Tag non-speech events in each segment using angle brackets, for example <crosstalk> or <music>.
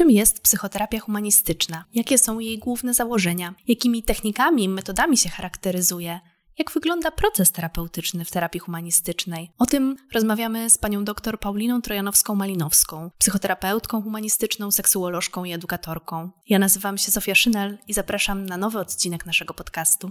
Czym jest psychoterapia humanistyczna? Jakie są jej główne założenia? Jakimi technikami i metodami się charakteryzuje? Jak wygląda proces terapeutyczny w terapii humanistycznej? O tym rozmawiamy z panią dr Pauliną Trojanowską-Malinowską, psychoterapeutką humanistyczną, seksuolożką i edukatorką. Ja nazywam się Zofia Szynel i zapraszam na nowy odcinek naszego podcastu.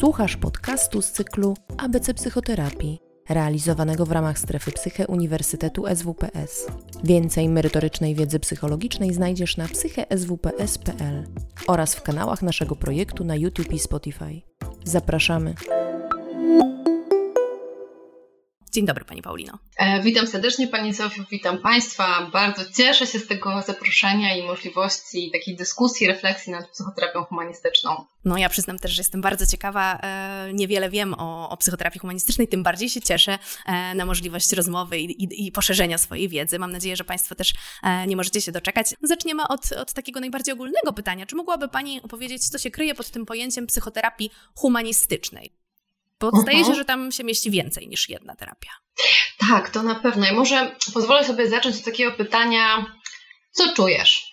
Słuchasz podcastu z cyklu ABC Psychoterapii realizowanego w ramach strefy Psyche Uniwersytetu SWPS. Więcej merytorycznej wiedzy psychologicznej znajdziesz na psycheswps.pl oraz w kanałach naszego projektu na YouTube i Spotify. Zapraszamy! Dzień dobry Pani Paulino. E, witam serdecznie Pani Zofio, witam Państwa. Bardzo cieszę się z tego zaproszenia i możliwości takiej dyskusji, refleksji nad psychoterapią humanistyczną. No ja przyznam też, że jestem bardzo ciekawa. E, niewiele wiem o, o psychoterapii humanistycznej, tym bardziej się cieszę e, na możliwość rozmowy i, i, i, poszerzenia swojej wiedzy. Mam nadzieję, że Państwo też nie możecie się doczekać. Zaczniemy od, od takiego najbardziej ogólnego pytania. Czy mogłaby Pani opowiedzieć, co się kryje pod tym pojęciem psychoterapii humanistycznej? Bo zdaje się, mhm. że tam się mieści więcej niż jedna terapia. Tak, to na pewno. I może pozwolę sobie zacząć od takiego pytania, co czujesz?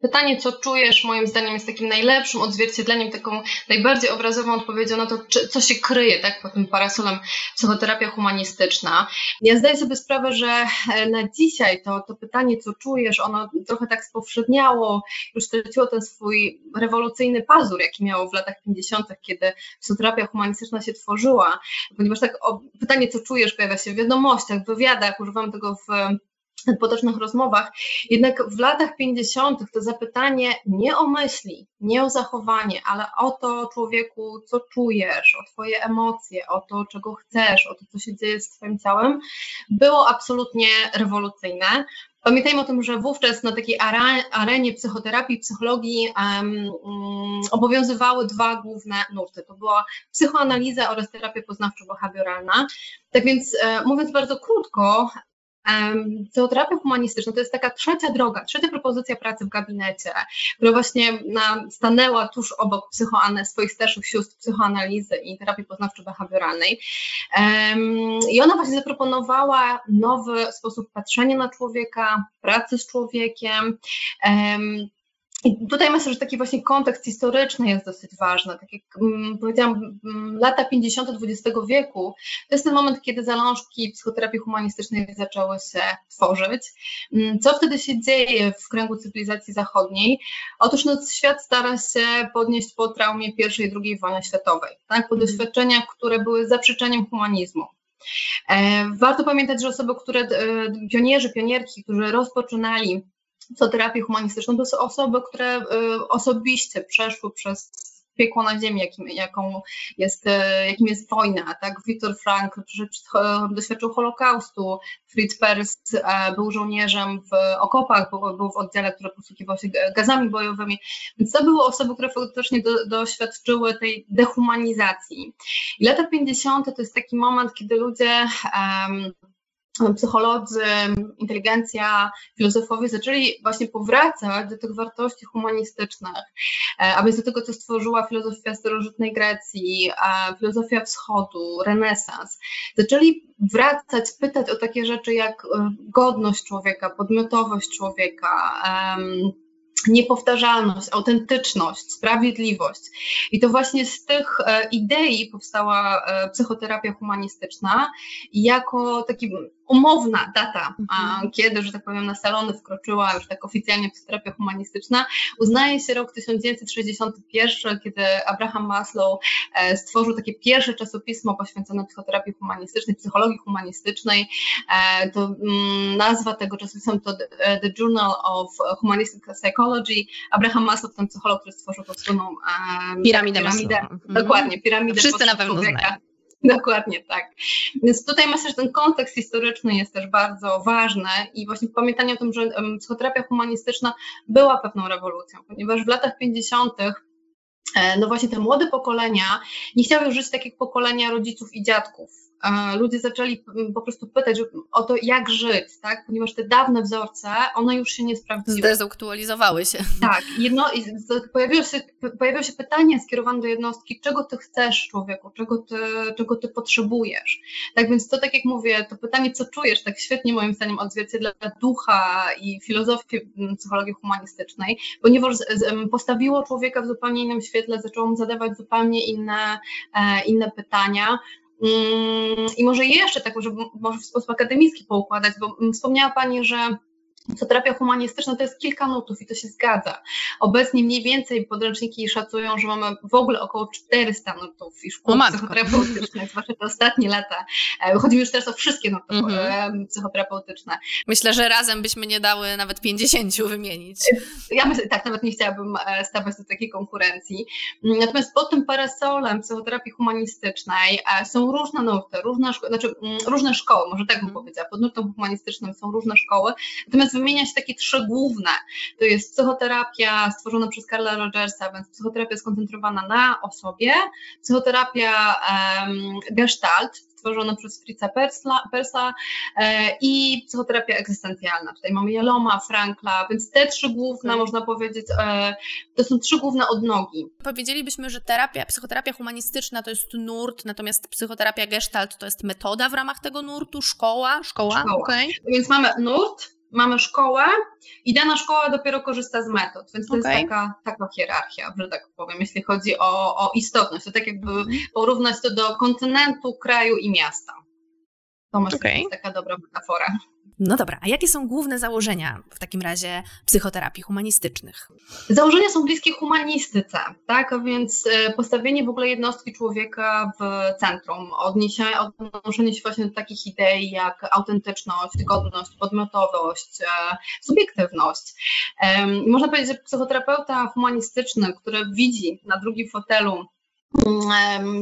Pytanie, co czujesz, moim zdaniem jest takim najlepszym odzwierciedleniem, taką najbardziej obrazową odpowiedzią na to, czy, co się kryje tak, pod tym parasolem psychoterapia humanistyczna. Ja zdaję sobie sprawę, że e, na dzisiaj to, to pytanie, co czujesz, ono trochę tak spowszedniało, już straciło ten swój rewolucyjny pazur, jaki miało w latach 50., kiedy psychoterapia humanistyczna się tworzyła, ponieważ tak o, pytanie, co czujesz, pojawia się w wiadomościach, w wywiadach, używam tego w potocznych rozmowach. Jednak w latach 50. to zapytanie nie o myśli, nie o zachowanie, ale o to człowieku, co czujesz, o Twoje emocje, o to, czego chcesz, o to, co się dzieje z Twoim ciałem, było absolutnie rewolucyjne. Pamiętajmy o tym, że wówczas na takiej arenie psychoterapii, psychologii um, um, obowiązywały dwa główne nurty. To była psychoanaliza oraz terapia poznawczo-behawioralna. Tak więc, e, mówiąc bardzo krótko, Psychoterapia humanistyczna to jest taka trzecia droga, trzecia propozycja pracy w gabinecie, która właśnie stanęła tuż obok psychoane, swoich starszych sióstr psychoanalizy i terapii poznawczo-behawioralnej. I ona właśnie zaproponowała nowy sposób patrzenia na człowieka, pracy z człowiekiem, i tutaj myślę, że taki właśnie kontekst historyczny jest dosyć ważny. Tak jak um, powiedziałam, um, lata 50. XX wieku to jest ten moment, kiedy zalążki psychoterapii humanistycznej zaczęły się tworzyć. Um, co wtedy się dzieje w kręgu cywilizacji zachodniej? Otóż no, świat stara się podnieść po traumie I i II wojny światowej, tak? po mhm. doświadczeniach, które były zaprzeczeniem humanizmu. E, warto pamiętać, że osoby, które, e, pionierzy, pionierki, którzy rozpoczynali terapię humanistyczną, to są osoby, które y, osobiście przeszły przez piekło na ziemi, jakim, jaką jest, e, jakim jest wojna. Tak? Viktor Frank doświadczył Holokaustu, Fritz Perls e, był żołnierzem w okopach, był, był w oddziale, który posługiwał się gazami bojowymi. Więc to były osoby, które faktycznie do, doświadczyły tej dehumanizacji. I lata 50. to jest taki moment, kiedy ludzie um, psycholodzy, inteligencja, filozofowie zaczęli właśnie powracać do tych wartości humanistycznych, e, a więc do tego, co stworzyła filozofia starożytnej Grecji, filozofia wschodu, renesans. Zaczęli wracać, pytać o takie rzeczy jak e, godność człowieka, podmiotowość człowieka, niepowtarzalność, autentyczność, sprawiedliwość. I to właśnie z tych e, idei powstała psychoterapia humanistyczna jako taki umowna data, mhm. kiedy, że tak powiem, na salony wkroczyła już tak oficjalnie psychoterapia humanistyczna, uznaje się rok 1961, kiedy Abraham Maslow e, stworzył takie pierwsze czasopismo poświęcone psychoterapii humanistycznej, psychologii humanistycznej. E, to mm, nazwa tego czasopisma to The Journal of Humanistic Psychology. Abraham Maslow, ten psycholog, który stworzył tą słynną piramidę, piramidę mhm. dokładnie, piramidę Wszyscy na pewno człowieka. znają. <laughs> Dokładnie tak. Więc tutaj myślę, że ten kontekst historyczny jest też bardzo ważny i właśnie pamiętanie o tym, że psychoterapia humanistyczna była pewną rewolucją, ponieważ w latach 50. E, no właśnie te młode pokolenia nie chciały żyć tak jak pokolenia rodziców i dziadków, ludzie zaczęli po prostu pytać o to, jak żyć, tak? Ponieważ te dawne wzorce, one już się nie sprawdziły. Zdezaktualizowały się. Tak. Jedno, pojawiło, się, pojawiło się pytanie skierowane do jednostki, czego ty chcesz człowieku, czego ty, czego ty potrzebujesz. Tak więc to, tak jak mówię, to pytanie, co czujesz, tak świetnie moim zdaniem odzwierciedla ducha i filozofię psychologii humanistycznej, ponieważ postawiło człowieka w zupełnie innym świetle, zaczęło mu zadawać zupełnie inne, e, inne pytania. Mm, I może jeszcze tak, może w sposób akademicki poukładać, bo wspomniała Pani, że Psychoterapia humanistyczna to jest kilka nutów i to się zgadza. Obecnie mniej więcej podręczniki szacują, że mamy w ogóle około 400 nutów i szkół psychoterapeutycznych, <laughs> zwłaszcza te ostatnie lata. E, chodzi już teraz o wszystkie nuty mm -hmm. psychoterapeutyczne. Myślę, że razem byśmy nie dały nawet 50 wymienić. Ja myślę, tak, nawet nie chciałabym e, stawać do takiej konkurencji. Natomiast pod tym parasolem psychoterapii humanistycznej są różne nuty, różne, szko znaczy, mm, różne szkoły, może tak bym mhm. powiedziała. Pod nutą humanistycznym są różne szkoły, natomiast wymienia się takie trzy główne. To jest psychoterapia stworzona przez Karla Rogersa, więc psychoterapia skoncentrowana na osobie, psychoterapia um, gestalt, stworzona przez Fritza Persla, Persla e, i psychoterapia egzystencjalna. Tutaj mamy Jaloma, Frankla, więc te trzy główne, tak. można powiedzieć, e, to są trzy główne odnogi. Powiedzielibyśmy, że terapia, psychoterapia humanistyczna to jest nurt, natomiast psychoterapia gestalt to jest metoda w ramach tego nurtu, szkoła, szkoła, szkoła. Okay. Więc mamy nurt, mamy szkołę i dana szkoła dopiero korzysta z metod, więc to okay. jest taka, taka hierarchia, że tak powiem, jeśli chodzi o, o istotność. To tak jakby mhm. porównać to do kontynentu, kraju i miasta. To myślę, okay. jest taka dobra metafora. No dobra, a jakie są główne założenia w takim razie psychoterapii humanistycznych? Założenia są bliskie humanistyce, tak? A więc e, postawienie w ogóle jednostki człowieka w centrum, odniesienie, odnoszenie się właśnie do takich idei jak autentyczność, godność, podmiotowość, e, subiektywność. Można powiedzieć, że psychoterapeuta humanistyczny, który widzi na drugim fotelu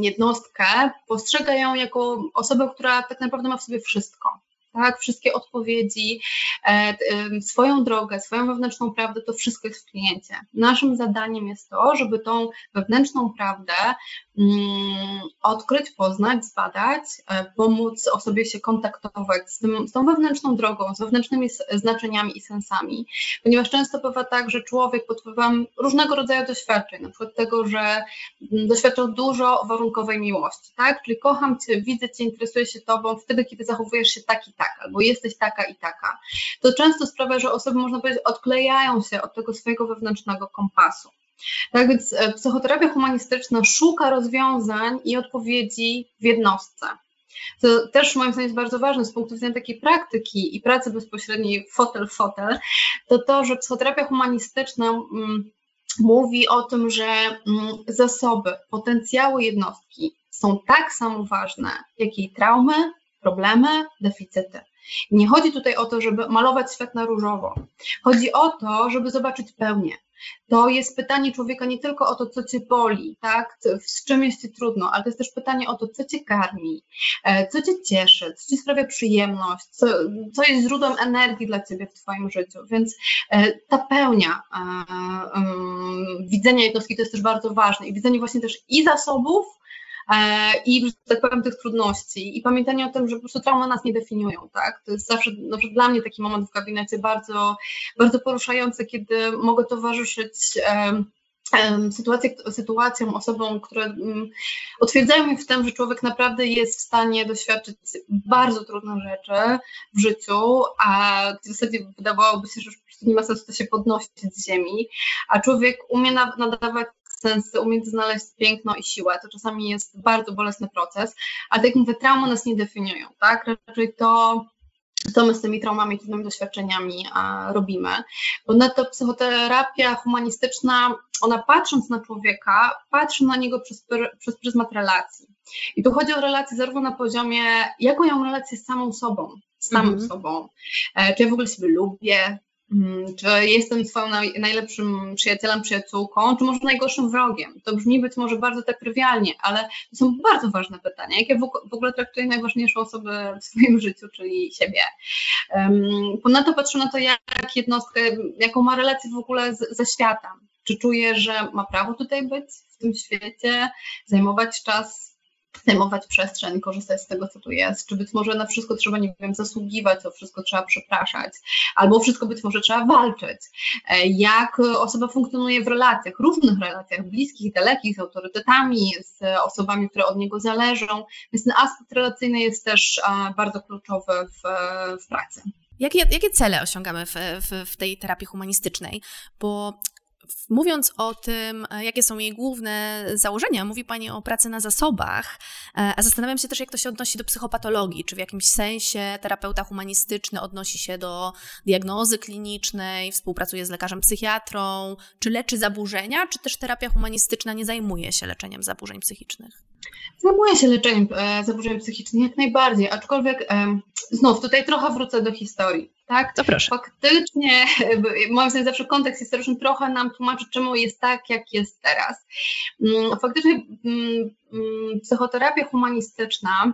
jednostkę, postrzega ją jako osobę, która tak naprawdę ma w sobie wszystko tak, wszystkie odpowiedzi, e, swoją drogę, swoją wewnętrzną prawdę, to wszystko jest w kliencie. Naszym zadaniem jest to, żeby tą wewnętrzną prawdę odkryć, poznać, zbadać, e, pomóc osobie się kontaktować z, tym, z tą wewnętrzną drogą, z wewnętrznymi znaczeniami i sensami, ponieważ często bywa tak, że człowiek pod wpływem różnego rodzaju doświadczeń, na przykład tego, że mm, doświadczał dużo warunkowej miłości, tak, czyli kocham Cię, widzę Cię, interesuję się Tobą wtedy, kiedy zachowujesz się tak i tak, albo jesteś taka i taka, to często sprawia, że osoby, można powiedzieć, odklejają się od tego swojego wewnętrznego kompasu. Tak więc e, psychoterapia humanistyczna szuka rozwiązań i odpowiedzi w jednostce. To też moim zdaniem jest bardzo ważne z punktu widzenia takiej praktyki i pracy bezpośredniej fotel-fotel, to to, że psychoterapia humanistyczna mm, mówi o tym, że mm, zasoby, potencjały jednostki są tak samo ważne, jak jej traumy, problemy, deficyty. Nie chodzi tutaj o to, żeby malować świat na różowo. Chodzi o to, żeby zobaczyć pełnię. To jest pytanie człowieka nie tylko o to, co cię boli, tak? z czym jest ci trudno, ale to jest też pytanie o to, co cię karmi, e, co cię cieszy, co ci sprawia przyjemność, co, co jest źródłem energii dla ciebie w twoim życiu. Więc e, ta pełnia um, widzenia jednostki to jest też bardzo ważne i widzenie właśnie też i zasobów, i, że tak powiem, tych trudności i pamiętanie o tym, że po prostu nas nie definiują, tak? To jest zawsze, no, dla mnie taki moment w gabinecie bardzo, bardzo poruszający, kiedy mogę towarzyszyć sytuacje, sytuacjom, osobom, które um, utwierdzają mi w tym, że człowiek naprawdę jest w stanie doświadczyć bardzo trudne rzeczy w życiu, a w zasadzie wydawałoby się, że nie ma sensu to się podnosić z ziemi, a człowiek umie nadawać sens umieć znaleźć piękno i siłę. To czasami jest bardzo bolesny proces, ale tak jak mówię, traumy nas nie definiują, tak? Raczej to, co my z tymi traumami, trudnymi doświadczeniami a, robimy. Ponadto psychoterapia humanistyczna, ona patrząc na człowieka, patrzy na niego przez, przez pryzmat relacji. I tu chodzi o relacje zarówno na poziomie, jaką ja mam relację z samą sobą, z samą mm -hmm. sobą. E, czy ja w ogóle sobie lubię, czy jestem swoim najlepszym przyjacielem, przyjaciółką, czy może najgorszym wrogiem? To brzmi być może bardzo tak trywialnie, ale to są bardzo ważne pytania. Jak ja w ogóle traktuję najważniejszą osobę w swoim <laughs> życiu, czyli siebie? Ponadto patrzę na to, jak jednostkę, jaką ma relację w ogóle z, ze światem. Czy czuje, że ma prawo tutaj być w tym świecie, zajmować czas zajmować przestrzeń, korzystać z tego, co tu jest, czy być może na wszystko trzeba, nie wiem, zasługiwać, o wszystko trzeba przepraszać, albo wszystko być może trzeba walczyć. E, jak osoba funkcjonuje w relacjach, różnych relacjach, bliskich, dalekich, z autorytetami, z osobami, które od niego zależą, więc ten aspekt relacyjny jest też bardzo kluczowy w, w pracy. Jakie, jakie cele osiągamy w, w, w tej terapii humanistycznej? Bo Mówiąc o tym, e, jakie są jej główne założenia, mówi Pani o pracy na zasobach, e, a zastanawiam się też, jak to się odnosi do psychopatologii. Czy w jakimś sensie terapeuta humanistyczny odnosi się do diagnozy klinicznej, współpracuje z lekarzem psychiatrą, czy leczy zaburzenia, czy też terapia humanistyczna nie zajmuje się leczeniem zaburzeń psychicznych? Zajmuje się leczeniem e, zaburzeń psychicznych jak najbardziej, aczkolwiek e, znów tutaj trochę wrócę do historii. Tak? To proszę. Faktycznie, moim zdaniem zawsze kontekst historyczny trochę nam tłumaczy, czemu jest tak, jak jest teraz. Mm, faktycznie mm, mm, psychoterapia humanistyczna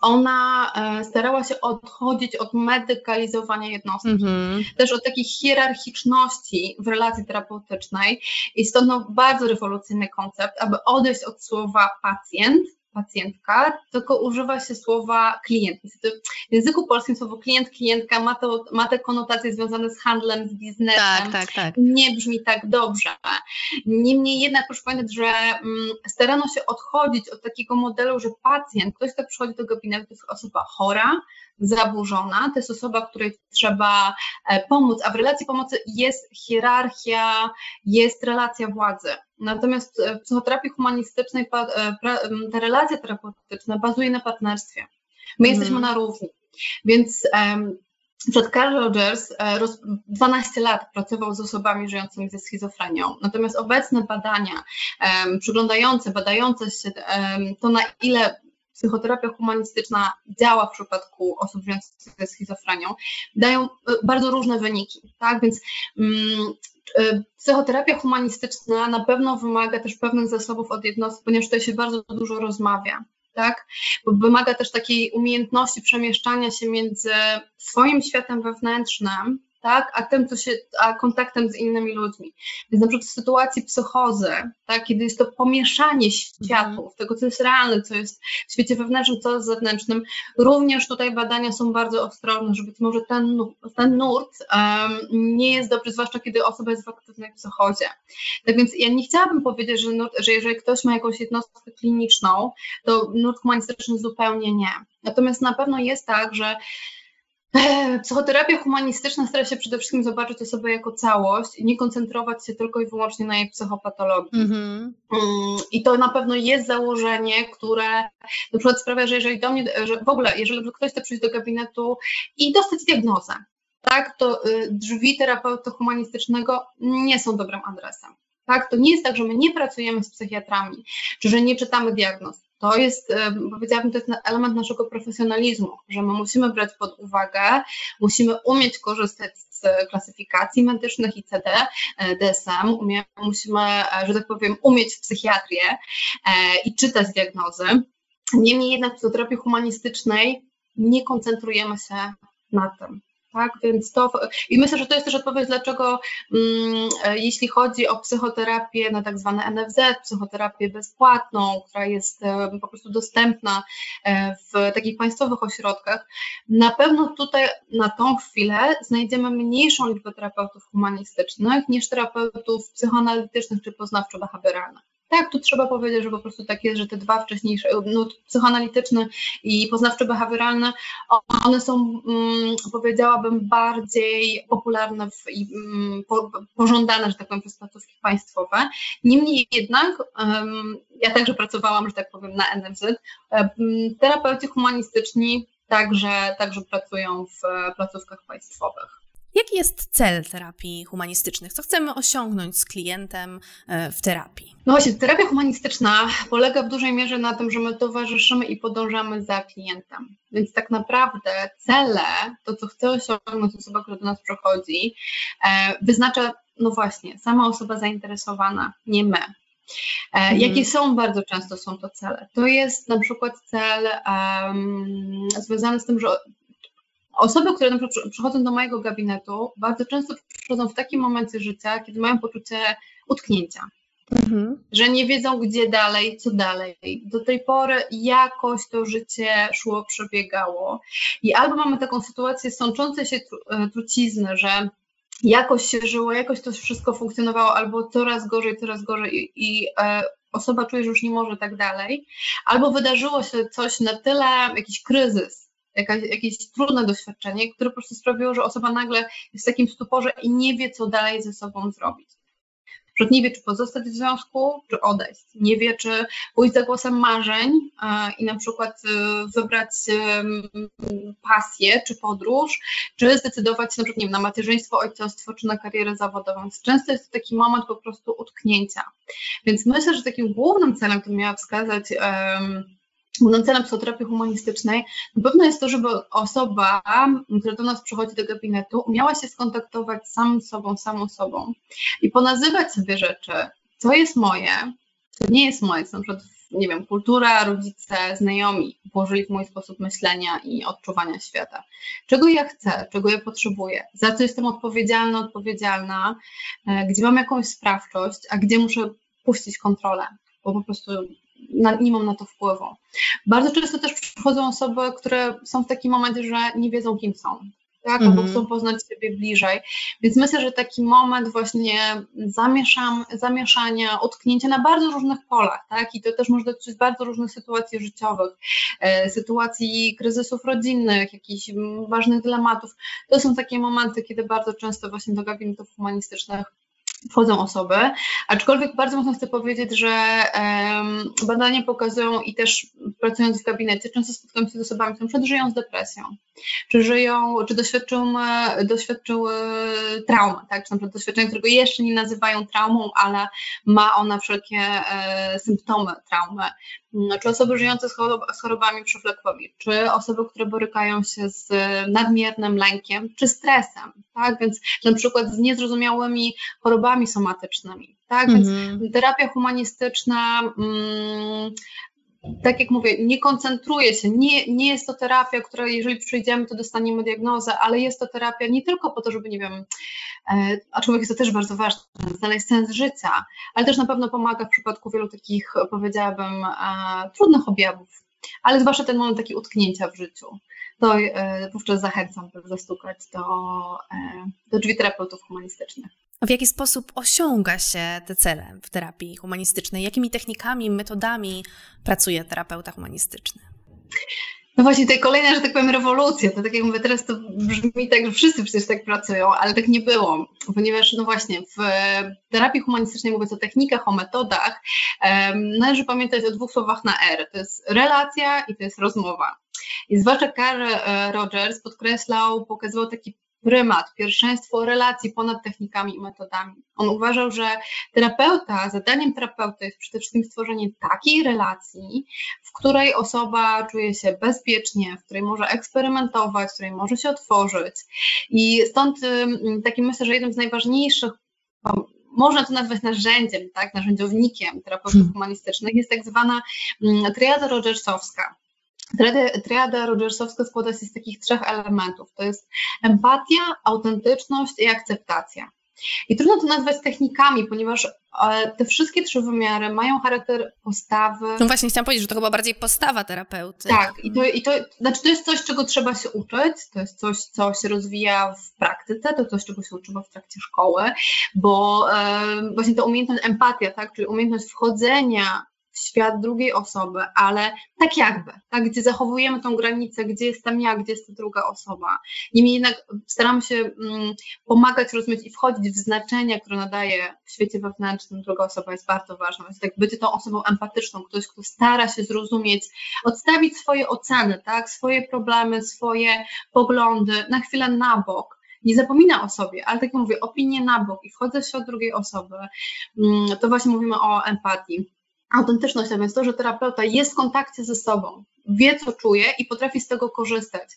ona e, starała się odchodzić od medykalizowania jednostki, mm-hmm. też od takiej hierarchiczności w relacji terapeutycznej i stąd no, bardzo rewolucyjny koncept, aby odejść od słowa pacjent pacjentka, tylko używa się słowa klient. W języku polskim słowo klient, klientka ma, to, ma te konotacje związane z handlem, z biznesem. Tak, tak, tak. Nie brzmi tak dobrze. Niemniej jednak proszę pamiętać, że mm, starano się odchodzić od takiego modelu, że pacjent, ktoś, kto przychodzi do gabinetu, to jest osoba chora, zaburzona, to jest osoba, której trzeba e, pomóc, a w relacji pomocy jest hierarchia, jest relacja władzy. Natomiast w psychoterapii humanistycznej e, ta relacja terapeutyczna bazuje na partnerstwie. My hmm. jesteśmy na równi. Więc um, przed Carl Rogers 12 lat pracował z osobami żyjącymi ze schizofrenią. Natomiast obecne badania, um, przyglądające, badające się um, to, na ile psychoterapia humanistyczna działa w przypadku osób żyjących ze schizofrenią, dają e, bardzo różne wyniki. Tak? Więc um, psychoterapia humanistyczna na pewno wymaga też pewnych zasobów od jednostki, ponieważ tutaj się bardzo dużo rozmawia. Tak? Wymaga też takiej umiejętności przemieszczania się między swoim światem wewnętrznym, tak, a tym, co się, a kontaktem z innymi ludźmi. Więc na przykład w sytuacji psychozy, tak, kiedy jest to pomieszanie światów, mhm. tego, co jest realne, co jest w świecie wewnętrznym, co jest zewnętrznym, również tutaj badania są bardzo ostrożne, że być może ten, ten nurt um, nie jest dobry, zwłaszcza kiedy osoba jest w aktywnej psychozie. Tak więc ja nie chciałabym powiedzieć, że, nurt, że jeżeli ktoś ma jakąś jednostkę kliniczną, to nurt humanistyczny zupełnie nie. Natomiast na pewno jest tak, że <laughs> Psychoterapia humanistyczna stara się przede wszystkim zobaczyć osobę jako całość i nie koncentrować się tylko i wyłącznie na jej psychopatologii. Mm-hmm. I to na pewno jest założenie, które na przykład sprawia, że jeżeli do mnie, że w ogóle, jeżeli ktoś chce przyjść do gabinetu i dostać diagnozę, tak, to y, drzwi terapeuty humanistycznego nie są dobrym adresem. Tak? To nie jest tak, że my nie pracujemy z psychiatrami, czy że nie czytamy diagnoz. To jest, powiedziałabym, to jest element naszego profesjonalizmu, że my musimy brać pod uwagę, musimy umieć korzystać z klasyfikacji medycznych ICD, e, DSM, musimy, e, że tak powiem, umieć psychiatrię e, i czytać diagnozy. Niemniej jednak w psychoterapii humanistycznej nie koncentrujemy się na tym. Tak, więc to i myślę, że to jest też odpowiedź, dlaczego mm, e, jeśli chodzi o psychoterapię na tak zwane NFZ, psychoterapię bezpłatną, która jest e, po prostu dostępna e, w takich państwowych ośrodkach, na pewno tutaj na tą chwilę znajdziemy mniejszą liczbę terapeutów humanistycznych niż terapeutów psychoanalitycznych czy poznawczo-behawioralnych. Tak, tu trzeba powiedzieć, że po prostu tak jest, że te dwa wcześniejsze, no, psychoanalityczny i poznawczo-behawioralny, one są, mm, powiedziałabym, bardziej popularne w, i mm, po, pożądane, że tak powiem, przez placówki państwowe. Niemniej jednak, um, ja także pracowałam, że tak powiem, na NFZ. Um, terapeuci humanistyczni także, także pracują w placówkach państwowych. Jaki jest cel terapii humanistycznych? Co chcemy osiągnąć z klientem e, w terapii? No właśnie, terapia humanistyczna polega w dużej mierze na tym, że my towarzyszymy i podążamy za klientem. Więc tak naprawdę cele, to co chce osiągnąć osoba, która do nas przychodzi, e, wyznacza, no właśnie, sama osoba zainteresowana, nie my. E, mhm. Jakie są bardzo często są to cele? To jest na przykład cel um, związany z tym, że Osoby, które na przykład przychodzą do mojego gabinetu, bardzo często przychodzą w takim momencie życia, kiedy mają poczucie utknięcia. Mhm. Że nie wiedzą, gdzie dalej, co dalej. Do tej pory jakoś to życie szło, przebiegało. I albo mamy taką sytuację sączącej się e, trucizny, że jakoś się żyło, jakoś to wszystko funkcjonowało, albo coraz gorzej, coraz gorzej i, i e, osoba czuje, że już nie może tak dalej, albo wydarzyło się coś na tyle, jakiś kryzys, jakaś, jakieś trudne doświadczenie, które po prostu sprawiło, że osoba nagle jest w takim stuporze i nie wie, co dalej ze sobą zrobić przykład nie wie, czy pozostać w związku, czy odejść. Nie wie, czy pójść za głosem marzeń i na przykład y, wybrać pasję, czy podróż, czy zdecydować się na przykład wiem, na macierzyństwo, ojcostwo, czy na karierę zawodową. Często jest to taki moment po prostu utknięcia. Więc myślę, że takim głównym celem, który miała wskazać Głównym celem psychoterapii humanistycznej na pewno jest to, żeby osoba, która do nas przychodzi do gabinetu, umiała się skontaktować sam z sobą, samą sobą i ponazywać sobie rzeczy, co jest moje, co nie jest moje, co na przykład, nie wiem, kultura, rodzice, znajomi włożyli w mój sposób myślenia i odczuwania świata. Czego ja chcę, czego ja potrzebuję, za co jestem odpowiedzialna, odpowiedzialna, e, gdzie mam jakąś sprawczość, a gdzie muszę puścić kontrolę, bo po prostu na, nie mam na to wpływu. Bardzo często też przychodzą osoby, które są w takim momencie, że nie wiedzą, kim są. Tak, albo mhm. chcą poznać siebie bliżej. Więc myślę, że taki moment właśnie zamieszam, zamieszania, utknięcia na bardzo różnych polach, tak? I to też może dotyczyć bardzo różnych sytuacji życiowych, e, sytuacji kryzysów rodzinnych, jakichś ważnych dylematów. To są takie momenty, kiedy bardzo często właśnie do gabinetów humanistycznych wchodzą osoby, aczkolwiek bardzo mocno chcę powiedzieć, że um, badania pokazują i też pracując w gabinecie, często spotykam się z osobami, które przed żyją z depresją, czy żyją, czy doświadczyły, doświadczyły traumy, tak, czy na przykład doświadczenia, którego jeszcze nie nazywają traumą, ale ma ona wszelkie e, symptomy traumy, czy osoby żyjące z, chorob, z chorobami przewlekłymi, czy osoby, które borykają się z nadmiernym lękiem, czy stresem, tak, więc na przykład z niezrozumiałymi chorobami somatycznymi, tak, więc mhm. terapia humanistyczna mm, tak jak mówię, nie koncentruje się, nie, nie jest to terapia, która jeżeli przyjdziemy, to dostaniemy diagnozę, ale jest to terapia nie tylko po to, żeby, nie wiem, e, a człowiek jest to też bardzo ważne, znaleźć sens życia, ale też na pewno pomaga w przypadku wielu takich, powiedziałabym, e, trudnych objawów, ale zwłaszcza ten moment taki utknięcia w życiu. To e, wówczas zachęcam, by zastukać do, do drzwi terapeutów humanistycznych. W jaki sposób osiąga się te cele w terapii humanistycznej? Jakimi technikami, metodami pracuje terapeuta humanistyczny? No właśnie, tutaj kolejna, że tak powiem, rewolucja. To tak jak mówię, teraz to brzmi tak, że wszyscy przecież tak pracują, ale tak nie było, ponieważ no właśnie w terapii humanistycznej, mówiąc o technikach, o metodach, um, należy pamiętać o dwóch słowach na R. To jest relacja i to jest rozmowa. I zwłaszcza Carl e, Rogers podkreślał, pokazywał taki prymat, pierwszeństwo relacji ponad technikami i metodami. On uważał, że terapeuta, zadaniem terapeuty jest przede wszystkim stworzenie takiej relacji, w której osoba czuje się bezpiecznie, w której może eksperymentować, w której może się otworzyć. I stąd takim myślę, że jednym z najważniejszych można to nazwać narzędziem, tak, narzędziownikiem terapeutów hmm. humanistycznych, jest tak zwana triada rogersowska. Triada Rogersowska składa się z takich trzech elementów. To jest empatia, autentyczność i akceptacja. I trudno to nazwać technikami, ponieważ e, te wszystkie trzy wymiary mają charakter postawy. No właśnie, chciałam powiedzieć, że to chyba bardziej postawa terapeuty. Tak, i to, i to, znaczy to jest coś, czego trzeba się uczyć, to jest coś, co się rozwija w praktyce, to coś, czego się uczymy w trakcie szkoły, bo e, właśnie ta umiejętność empatia, tak, czyli umiejętność wchodzenia świat drugiej osoby, ale tak jakby, tak, gdzie zachowujemy tą granicę, gdzie jestem ja, gdzie jest ta druga osoba. Niemniej jednak staramy się mm, pomagać rozumieć i wchodzić w znaczenia, które nadaje w świecie wewnętrznym druga osoba jest bardzo ważna. Jest tak być tą osobą empatyczną, ktoś, kto stara się zrozumieć, odstawić swoje oceny, tak, swoje problemy, swoje poglądy na chwilę na bok, nie zapomina o sobie, ale tak jak mówię, opinię na bok i wchodzę w świat drugiej osoby, mm, to właśnie mówimy o empatii autentyczność, a więc to, że terapeuta jest w kontakcie ze sobą, wie, co czuje i potrafi z tego korzystać.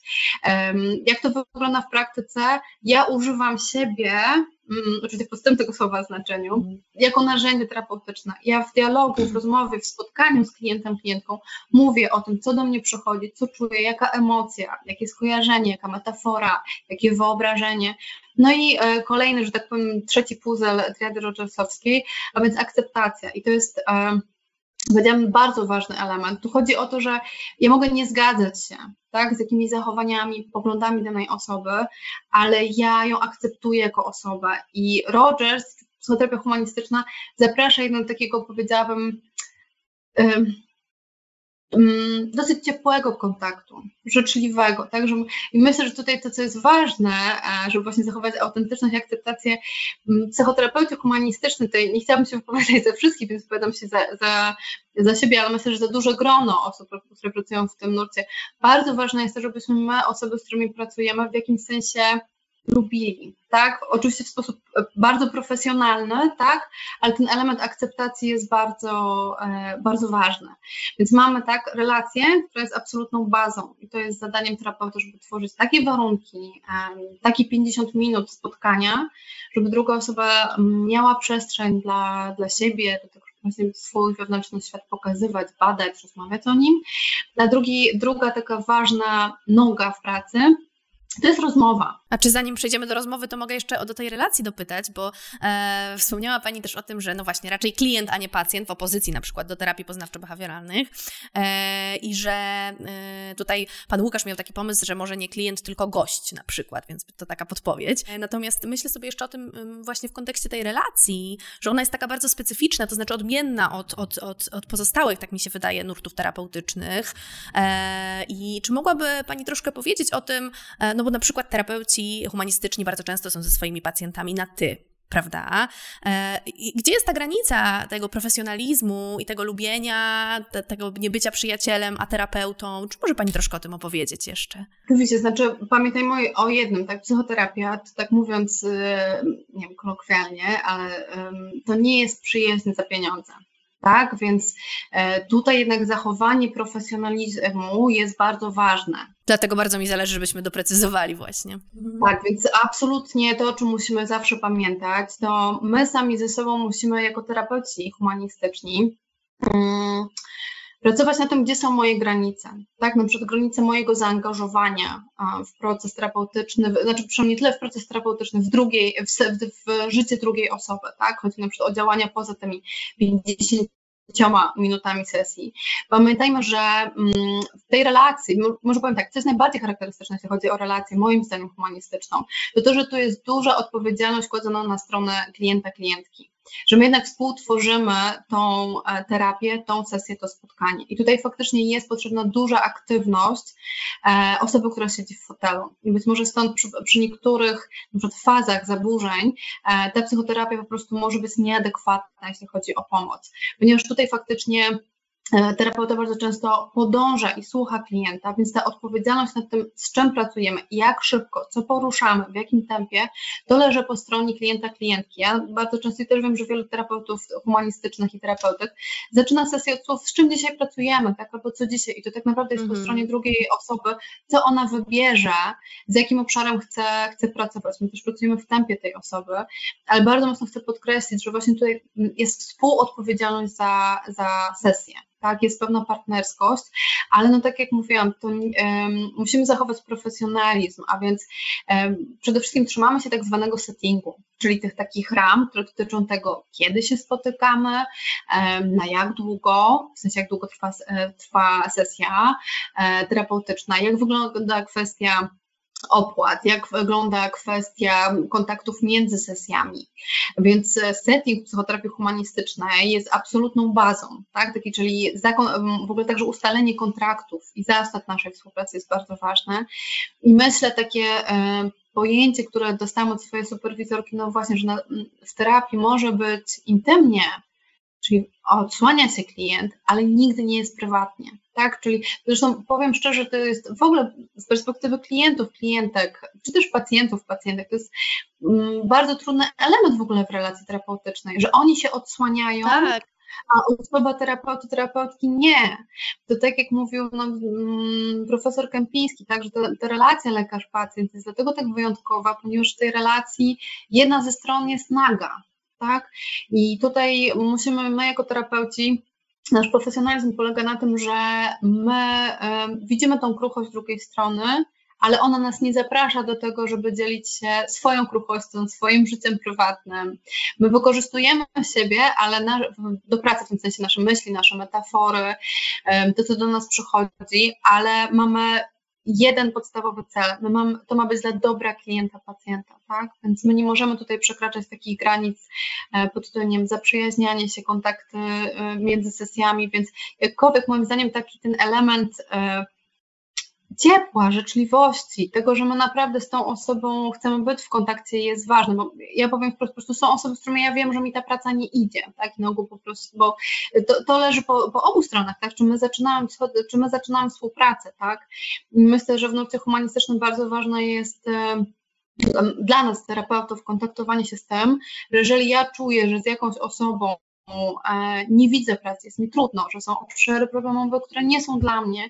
Jak to wygląda w praktyce? Ja używam siebie, mm, oczywiście w podstępnym tego słowa znaczeniu, jako narzędzie terapeutyczne. Ja w dialogu, w rozmowie, w spotkaniu z klientem, klientką mówię o tym, co do mnie przychodzi, co czuję, jaka emocja, jakie skojarzenie, jaka metafora, jakie wyobrażenie. No i e, kolejny, że tak powiem, trzeci puzzle triady Rogersowskiej, a więc akceptacja. I to jest powiedziałam, bardzo ważny element. Tu chodzi o to, że ja mogę nie zgadzać się tak, z jakimiś zachowaniami, poglądami danej osoby, ale ja ją akceptuję jako osobę. I Rogers, psychoterapia humanistyczna, zaprasza jedno takiego, powiedziałabym, dosyć ciepłego kontaktu, życzliwego. Tak? Że, I myślę, że tutaj to, co jest ważne, e, żeby właśnie zachować autentyczność i akceptację, mm, psychoterapeuty humanistyczny, tutaj nie chciałabym się wypowiadać za wszystkich, więc wypowiadam się za, za, za siebie, ale myślę, że za duże grono osób, które pracują w tym nurcie. Bardzo ważne jest to, żebyśmy my, osoby, z którymi pracujemy, w jakimś sensie lubili, tak? Oczywiście w sposób e, bardzo profesjonalny, tak? Ale ten element akceptacji jest bardzo, e, bardzo ważny. Więc mamy tak relację, która jest absolutną bazą i to jest zadaniem terapeuty, żeby tworzyć takie warunki, takie 50 minut spotkania, żeby druga osoba miała przestrzeń dla, dla siebie, do tego, swój wewnętrzny świat pokazywać, badać, rozmawiać o nim. A drugi, druga taka ważna noga w pracy to jest rozmowa. A czy zanim przejdziemy do rozmowy, to mogę jeszcze do tej relacji dopytać, bo e, wspomniała Pani też o tym, że no właśnie raczej klient, a nie pacjent w opozycji na przykład do terapii poznawczo-behawioralnych e, i że e, tutaj Pan Łukasz miał taki pomysł, że może nie klient, tylko gość na przykład, więc to taka podpowiedź. E, natomiast myślę sobie jeszcze o tym właśnie w kontekście tej relacji, że ona jest taka bardzo specyficzna, to znaczy odmienna od, od, od, od pozostałych, tak mi się wydaje, nurtów terapeutycznych. E, I czy mogłaby Pani troszkę powiedzieć o tym, e, no no bo na przykład terapeuci humanistyczni bardzo często są ze swoimi pacjentami na ty, prawda? E, gdzie jest ta granica tego profesjonalizmu i tego lubienia, te, tego niebycia przyjacielem, a terapeutą? Czy może Pani troszkę o tym opowiedzieć jeszcze? Oczywiście, znaczy pamiętajmy o jednym, tak, psychoterapia, to tak mówiąc, y, nie wiem, kolokwialnie, ale to nie jest przyjezdne za pieniądze tak? Więc e, tutaj jednak zachowanie profesjonalizmu jest bardzo ważne. Dlatego bardzo mi zależy, żebyśmy doprecyzowali właśnie. Tak, więc absolutnie to, o czym musimy zawsze pamiętać, to my sami ze sobą musimy jako terapeuci humanistyczni um, pracować na tym, gdzie są moje granice, tak, na przykład granice mojego zaangażowania w proces terapeutyczny, znaczy przynajmniej tyle w proces terapeutyczny, w drugiej, w, w, życie drugiej osoby, tak, chodzi na przykład o działania poza tymi 50 minutami sesji. Pamiętajmy, że mm, w tej relacji, może powiem tak, co jest najbardziej charakterystyczne, jeśli chodzi o relację, moim zdaniem humanistyczną, to to, że tu jest duża odpowiedzialność kładzona na stronę klienta, klientki że my jednak współtworzymy tą e, terapię, tą sesję, to spotkanie. I tutaj faktycznie jest potrzebna duża aktywność e, osoby, która siedzi w fotelu. I być może stąd przy, przy niektórych fazach zaburzeń e, ta psychoterapia po prostu może być nieadekwatna, jeśli chodzi o pomoc. Ponieważ tutaj faktycznie terapeuta bardzo często podąża i słucha klienta, więc ta odpowiedzialność nad tym, z czym pracujemy, jak szybko, co poruszamy, w jakim tempie, to leży po stronie klienta, klientki. Ja bardzo często też wiem, że wielu terapeutów humanistycznych i terapeutyk zaczyna sesję od słów, z czym dzisiaj pracujemy, tak, albo co dzisiaj, i to tak naprawdę jest mm po mhm. stronie drugiej osoby, co ona wybierze, z jakim obszarem chce, chce pracować. My też pracujemy w tempie tej osoby, ale bardzo mocno chcę podkreślić, że właśnie tutaj jest współodpowiedzialność za, za sesję tak, jest pewna partnerskość, ale no tak jak mówiłam, to um, musimy zachować profesjonalizm, a więc um, przede wszystkim trzymamy się tak zwanego settingu, czyli tych takich ram, które dotyczą tego, kiedy się spotykamy, um, na jak długo, w sensie jak długo trwa, trwa sesja e, terapeutyczna, jak wygląda kwestia opłat, jak wygląda kwestia kontaktów między sesjami. Więc setting psychoterapii humanistycznej jest absolutną bazą, tak? Taki, czyli zakon, w ogóle także ustalenie kontraktów i zasad naszej współpracy jest bardzo ważne. I myślę takie e, pojęcie, które dostałam od swojej superwizorki, no właśnie, że na, w terapii może być intymnie, czyli odsłania się klient, ale nigdy nie jest prywatnie, tak? Czyli zresztą powiem szczerze, to jest w ogóle z perspektywy klientów, klientek, czy też pacjentów, pacjentek, to jest mm, bardzo trudny element w ogóle w relacji terapeutycznej, że oni się odsłaniają, tak. a osoba terapeuty, terapeutki nie. To tak jak mówił no, mm, profesor Kępiński, tak, że ta, ta relacja lekarz-pacjent jest dlatego tak wyjątkowa, ponieważ w tej relacji jedna ze stron jest naga, tak? I tutaj musimy, my jako terapeuci, nasz profesjonalizm polega na tym, że my widzimy tą kruchość drugiej strony, ale ona nas nie zaprasza do tego, żeby dzielić się swoją kruchością, swoim życiem prywatnym. My wykorzystujemy siebie, ale na, do pracy, w tym sensie nasze myśli, nasze metafory, to co do nas przychodzi, ale mamy jeden podstawowy cel. My mam, to ma być dla dobra klienta, pacjenta, tak? Więc my nie możemy tutaj przekraczać takich granic e, pod tytułem zaprzyjaźnianie się, kontakty e, między sesjami, więc jakkolwiek moim zdaniem taki ten element e, ciepła, życzliwości, tego, że my naprawdę z tą osobą chcemy być w kontakcie jest ważne, bo ja powiem wprost, po prostu są osoby, z którymi ja wiem, że mi ta praca nie idzie, tak, na ogół po prostu, bo to, to leży po, po, obu stronach, tak, czy my zaczynamy, czy my zaczynamy współpracę, tak, myślę, że w nurcie humanistycznym bardzo ważne jest dla nas, terapeutów, kontaktowanie się z tym, że jeżeli ja czuję, że z jakąś osobą E, nie widzę pracy, jest mi trudno, że są obszary problemowe, które nie są dla mnie,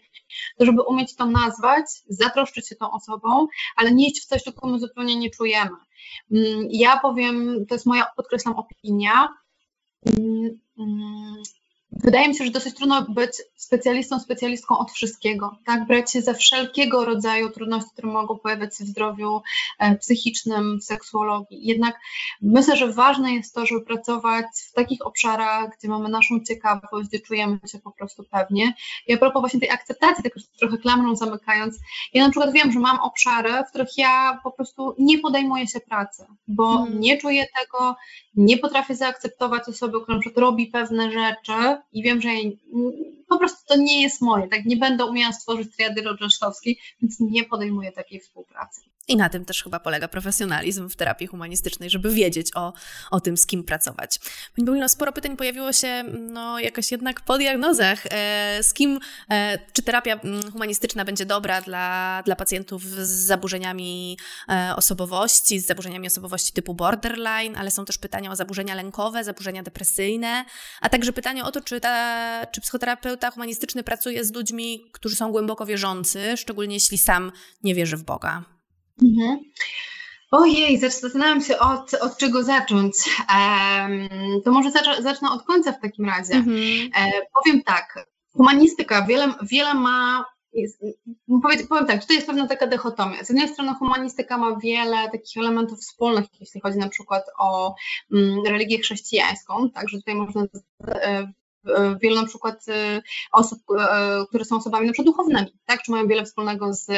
to żeby umieć to nazwać, zatroszczyć się tą osobą, ale nie iść w coś, czego my zupełnie nie czujemy. Mm, ja powiem, to jest moja, podkreślam, opinia, mm, mm, Wydaje mi się, że dosyć trudno być specjalistą, specjalistką od wszystkiego, tak? Brać się za wszelkiego rodzaju trudności, które mogą pojawiać się w zdrowiu e, psychicznym, w seksuologii. Jednak myślę, że ważne jest to, żeby pracować w takich obszarach, gdzie mamy naszą ciekawość, gdzie czujemy się po prostu pewnie. I a propos właśnie tej akceptacji, tak trochę klamrą zamykając, ja na przykład wiem, że mam obszary, w których ja po prostu nie podejmuję się pracy, bo hmm. nie czuję tego, nie potrafię zaakceptować osoby, która na przykład robi pewne rzeczy, i wiem, że po prostu to nie jest moje, tak nie będę umiała stworzyć triady Rodrzeszowskiej, więc nie podejmuję takiej współpracy. I na tym też chyba polega profesjonalizm w terapii humanistycznej, żeby wiedzieć o, o tym, z kim pracować. Pani Paulino, sporo pytań pojawiło się no, jakoś jednak po diagnozach. E, z kim, e, czy terapia mm, humanistyczna będzie dobra dla, dla pacjentów z zaburzeniami e, osobowości, z zaburzeniami osobowości typu borderline, ale są też pytania o zaburzenia lękowe, zaburzenia depresyjne, a także pytanie o to, czy, ta, czy psychoterapeuta humanistyczny pracuje z ludźmi, którzy są głęboko wierzący, szczególnie jeśli sam nie wierzy w Boga. Mhm. Ojej, zastanawiam się od, od czego zacząć. Um, to może zacznę od końca w takim razie. Mhm. E, powiem tak, humanistyka wiele, wiele ma jest, powiem, powiem tak, tutaj jest pewna taka dychotomia. Z jednej strony humanistyka ma wiele takich elementów wspólnych, jeśli chodzi na przykład o mm, religię chrześcijańską, także tutaj można e, wielu na przykład y, osób, y, które są osobami na przykład duchownymi, tak, czy mają wiele wspólnego z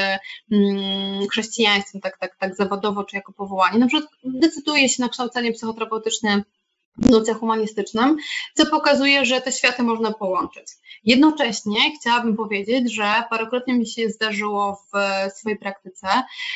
mm, chrześcijaństwem, tak, tak, tak zawodowo, czy jako powołanie. Na przykład decyduje się na kształcenie psychoterapeutyczne nurcie humanistycznym, co pokazuje, że te światy można połączyć. Jednocześnie chciałabym powiedzieć, że parokrotnie mi się zdarzyło w swojej praktyce,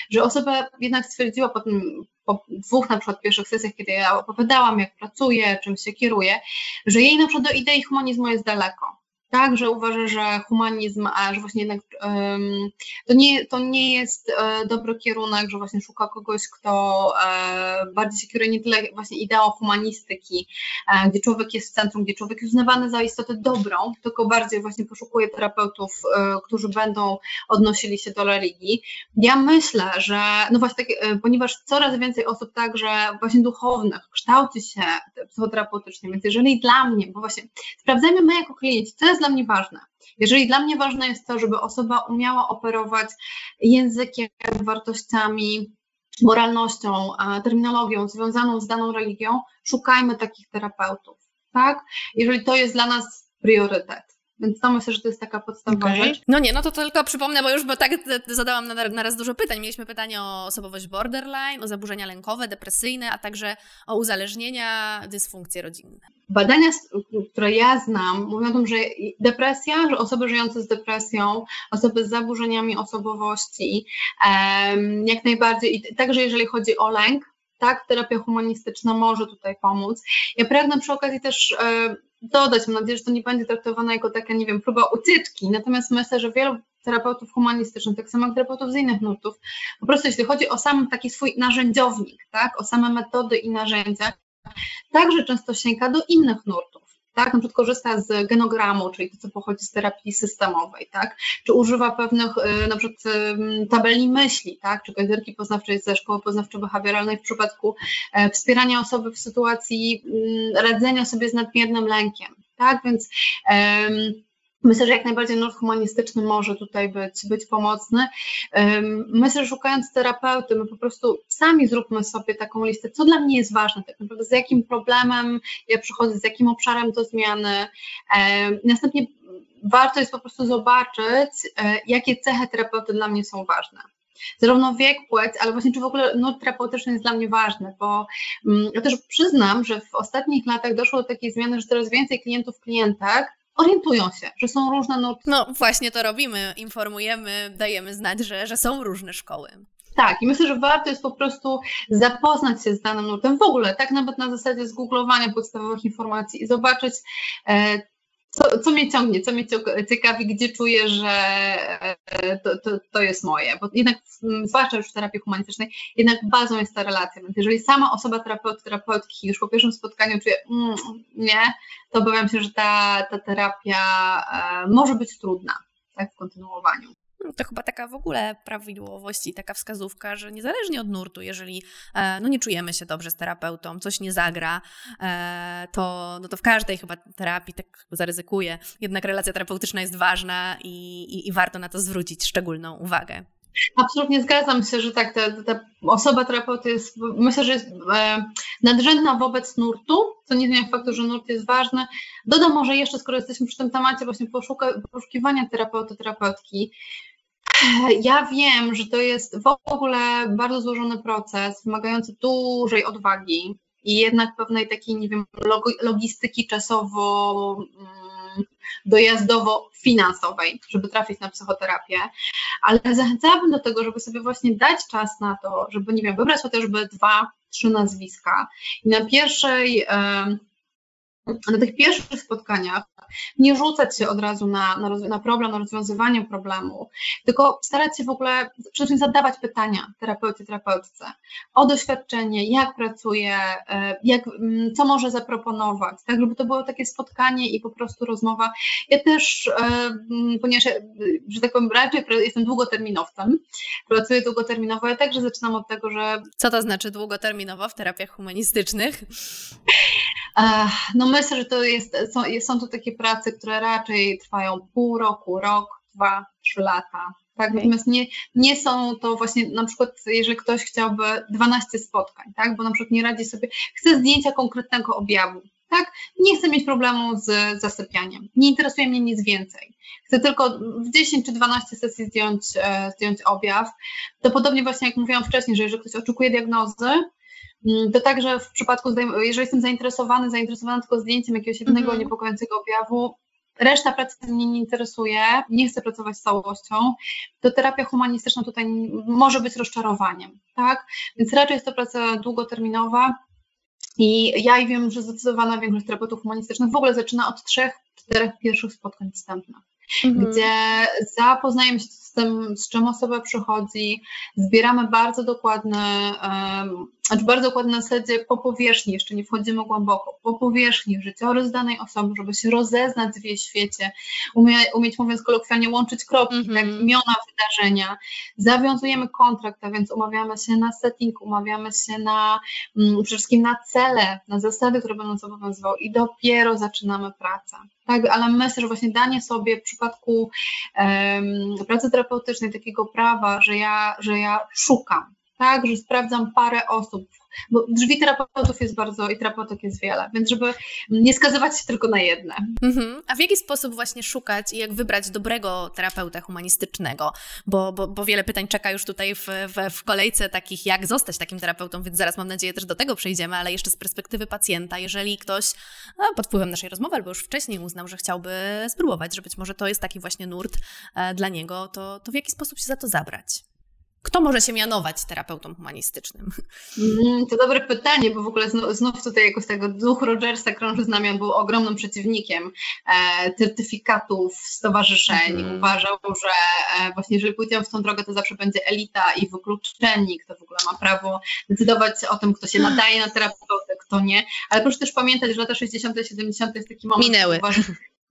że osoba jednak stwierdziła po tym, po dwóch na przykład pierwszych sesjach, kiedy ja opowiadałam, jak pracuję, czym się kieruję, że jej na przykład do idei humanizmu jest daleko tak, że uważa, że humanizm, a że właśnie jednak um, to, nie, to nie jest e, dobry kierunek, że właśnie szuka kogoś, kto e, bardziej się kieruje nie tyle właśnie ideą humanistyki, e, gdzie człowiek jest w centrum, gdzie człowiek jest uznawany za istotę dobrą, tylko bardziej właśnie poszukuje terapeutów, e, którzy będą odnosili się do religii. Ja myślę, że no właśnie tak, e, ponieważ coraz więcej osób także właśnie duchownych kształci się psychoterapeutycznie, więc jeżeli dla mnie, bo właśnie sprawdzajmy my jako klienci, co jest jest dla mnie ważne. Jeżeli dla mnie ważne jest to, żeby osoba umiała operować językiem, wartościami, moralnością, terminologią związaną z daną religią, szukajmy takich terapeutów, tak? Jeżeli to jest dla nas priorytet. Więc to myślę, że to jest taka podstawowa okay. rzecz. No nie, no to tylko przypomnę, bo już bo tak zadałam na, na raz dużo pytań. Mieliśmy pytanie o osobowość borderline, o zaburzenia lękowe, depresyjne, a także o uzależnienia, dysfunkcje rodzinne. Badania, które ja znam, mówią o tym, że depresja, że osoby żyjące z depresją, osoby z zaburzeniami osobowości, jak najbardziej, i także jeżeli chodzi o lęk, tak, terapia humanistyczna może tutaj pomóc. Ja pragnę przy okazji też dodać, mam nadzieję, że to nie będzie traktowane jako taka, nie wiem, próba ucieczki, natomiast myślę, że wielu terapeutów humanistycznych, tak samo jak terapeutów z innych nurtów, po prostu jeśli chodzi o sam taki swój narzędziownik, tak, o same metody i narzędzia, także często sięga do innych nurtów tak, na przykład korzysta z genogramu, czyli to, co pochodzi z terapii systemowej, tak, czy używa pewnych y, na przykład tabeli myśli, tak, czy gazerki poznawczej ze szkoły poznawczo-behawioralnej w przypadku e, wspierania osoby w sytuacji radzenia sobie z nadmiernym lękiem, tak, więc Myślę, że jak najbardziej nurt humanistyczny może tutaj być, być pomocny. Myślę, że szukając terapeuty, my po prostu sami zróbmy sobie taką listę, co dla mnie jest ważne, tak naprawdę z jakim problemem ja przychodzę, z jakim obszarem do zmiany. Następnie warto jest po prostu zobaczyć, e, jakie cechy terapeuty dla mnie są ważne zarówno wiek, płeć, ale właśnie czy w ogóle nurt terapeutyczny jest dla mnie ważny, bo mm, ja też przyznam, że w ostatnich latach doszło do takiej zmiany, że coraz więcej klientów, klientek orientują się, że są różne nurty. No właśnie to robimy, informujemy, dajemy znać, że, że są różne szkoły. Tak, i myślę, że warto jest po prostu zapoznać się z danym nurtem w ogóle, tak nawet na zasadzie zgooglowania podstawowych informacji i zobaczyć, e, co, co mnie ciągnie, co mnie ciekawi, gdzie czuję, że e, to, to, to jest moje. Bo jednak, zwłaszcza już w terapii humanistycznej, jednak bazą jest ta relacja. Więc jeżeli sama osoba terapeutki już po pierwszym spotkaniu czuje, mm, nie, to obawiam się, że ta, ta terapia e, może być trudna tak, w kontynuowaniu. No, to chyba taka w ogóle prawidłowość i taka wskazówka, że niezależnie od nurtu, jeżeli e, no nie czujemy się dobrze z terapeutą, coś nie zagra, e, to, no to w każdej chyba terapii, tak zaryzykuję, jednak relacja terapeutyczna jest ważna i, i, i warto na to zwrócić szczególną uwagę. Absolutnie zgadzam się, że tak, ta, ta osoba terapeuty jest, myślę, że jest e, nadrzędna wobec nurtu, co nie zmienia faktu, że nurt jest ważny. Dodam może jeszcze, skoro jesteśmy przy tym temacie właśnie poszuka, poszukiwania terapeuty, terapeutki, ja wiem, że to jest w ogóle bardzo złożony proces, wymagający dużej odwagi i jednak pewnej takiej, nie wiem, logistyki czasowo mm, dojazdowo-finansowej, żeby trafić na psychoterapię, ale zachęcałabym do tego, żeby sobie właśnie dać czas na to, żeby, nie wiem, wybrać chociażby dwa, trzy nazwiska. I na pierwszej na tych pierwszych spotkaniach nie rzucać się od razu na, na, na, problem, na rozwiązywanie problemu, tylko starać się w ogóle przede wszystkim zadawać pytania terapeucie, terapeutce o doświadczenie, jak pracuje, e, jak, mm, co może zaproponować, tak, żeby to było takie spotkanie i po prostu rozmowa. Ja też, e, mm, ponieważ, że tak powiem, raczej jestem długoterminowcem, pracuję długoterminowo, ja także zaczynam od tego, że... Co to znaczy długoterminowo w terapiach humanistycznych? <laughs> No myślę, że to jest, są, są to takie prace, które raczej trwają pół roku, rok, dwa, trzy lata. Tak? Natomiast nie, nie są to właśnie na przykład, jeżeli ktoś chciałby 12 spotkań, tak? bo na przykład nie radzi sobie, chce zdjęcia konkretnego objawu, tak? Nie chcę mieć problemu z zasypianiem. Nie interesuje mnie nic więcej. Chcę tylko w 10 czy 12 sesji zdjąć, e, zdjąć objaw. To podobnie właśnie jak mówiłam wcześniej, że jeżeli ktoś oczekuje diagnozy, to także w przypadku, jeżeli jestem zainteresowany, zainteresowana tylko zdjęciem jakiegoś jednego mm -hmm. niepokojącego objawu, reszta pracy mnie nie interesuje, nie chcę pracować z całością, to terapia humanistyczna tutaj może być rozczarowaniem, tak? Więc raczej jest to praca długoterminowa i ja wiem, że zdecydowana większość terapeutów humanistycznych w ogóle zaczyna od trzech, czterech pierwszych spotkań wstępnych, mhm. gdzie zapoznajemy się z tym, z czym osoba przychodzi, zbieramy bardzo dokładne um, znaczy bardzo dokładnie na zasadzie po powierzchni, jeszcze nie wchodzimy głęboko, po powierzchni życiorys danej osoby, żeby się rozeznać w jej świecie, umie, umieć mówiąc kolokwialnie łączyć kropki, mm -hmm. tak, imiona wydarzenia. Zawiązujemy kontrakt, a więc umawiamy się na setting, umawiamy się na mm, przede wszystkim na cele, na zasady, które będą nas obowiązywały i dopiero zaczynamy pracę. Tak, ale myślę, że właśnie danie sobie w przypadku um, pracy terapeutycznej takiego prawa, że ja, że ja szukam, tak, że sprawdzam parę osób, bo drzwi terapeutów jest bardzo i terapeutek jest wiele, więc żeby nie skazywać się tylko na jedne. Mhm. A w jaki sposób właśnie szukać i jak wybrać dobrego terapeuta humanistycznego? Bo, bo, bo wiele pytań czeka już tutaj w, w, w kolejce takich, jak zostać takim terapeutą, więc zaraz mam nadzieję też do tego przejdziemy, ale jeszcze z perspektywy pacjenta, jeżeli ktoś pod wpływem naszej rozmowy albo już wcześniej uznał, że chciałby spróbować, że być może to jest taki właśnie nurt e, dla niego, to, to w jaki sposób się za to zabrać? Kto może się mianować terapeutą humanistycznym? Mm, to dobre pytanie, bo w ogóle znów, znów tutaj jakoś tego duch Rogersa krąży z nami, on był ogromnym przeciwnikiem e, certyfikatów, stowarzyszeń. Mm. Uważał, że e, właśnie jeżeli pójdziemy w tą drogę, to zawsze będzie elita i wykluczeni, kto w ogóle ma prawo decydować o tym, kto się nadaje na terapeutę, kto nie. Ale proszę też pamiętać, że lata 60., 70. jest taki moment. Minęły.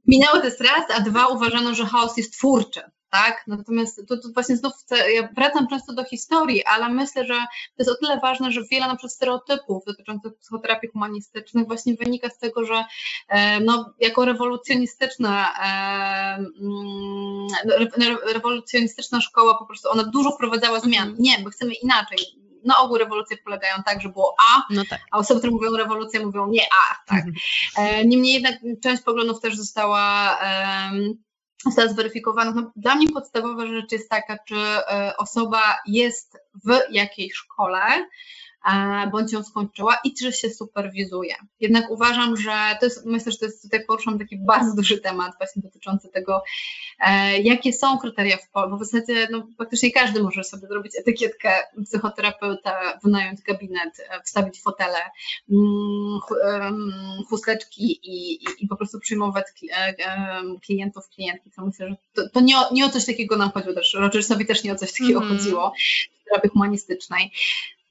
Minęły to jest raz, a dwa uważano, że chaos jest twórczy tak? Natomiast to, właśnie znów chcę, ja wracam często do historii, ale myślę, że to jest o tyle ważne, że wiele na przykład stereotypów dotyczących psychoterapii humanistycznych właśnie wynika z tego, że e, no, jako rewolucjonistyczna e, mm, rewolucjonistyczna szkoła po prostu ona dużo wprowadzała zmian. Mhm. Nie, my chcemy inaczej na ogół rewolucje polegają tak, że było A, no tak. a osoby, które mówią rewolucję, mówią nie A. Tak. Mhm. E, niemniej jednak część poglądów też została została zweryfikowana. No, dla mnie podstawowa rzecz jest taka, czy e, osoba jest w jakiejś szkole, bądź ją skończyła i czy się superwizuje. Jednak uważam, że to jest, myślę, że to jest tutaj poruszam taki bardzo duży temat właśnie dotyczący tego, e, jakie są kryteria w Polsce, bo w zasadzie no, praktycznie każdy może sobie zrobić etykietkę psychoterapeuta, wynająć gabinet, e, wstawić fotele, mm, chusteczki i, i, i po prostu przyjmować e, klientów, klientki, to myślę, że to, to nie, o, nie o coś takiego nam chodziło też, Rogersowi też nie o coś takiego mm. chodziło w terapii humanistycznej.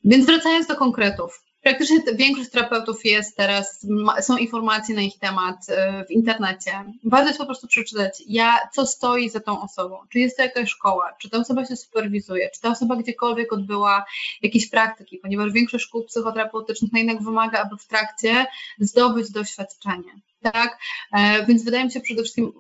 Więc wracając do konkretów. Praktycznie większość terapeutów jest teraz, są informacje na ich temat y, w internecie. Warto jest po prostu przeczytać, ja, co stoi za tą osobą. Czy jest to jakaś szkoła, czy ta osoba się superwizuje, czy ta osoba gdziekolwiek odbyła jakieś praktyki, ponieważ większość szkół psychoterapeutycznych no jednak wymaga, aby w trakcie zdobyć doświadczenie. Tak? E, więc wydaje mi się przede wszystkim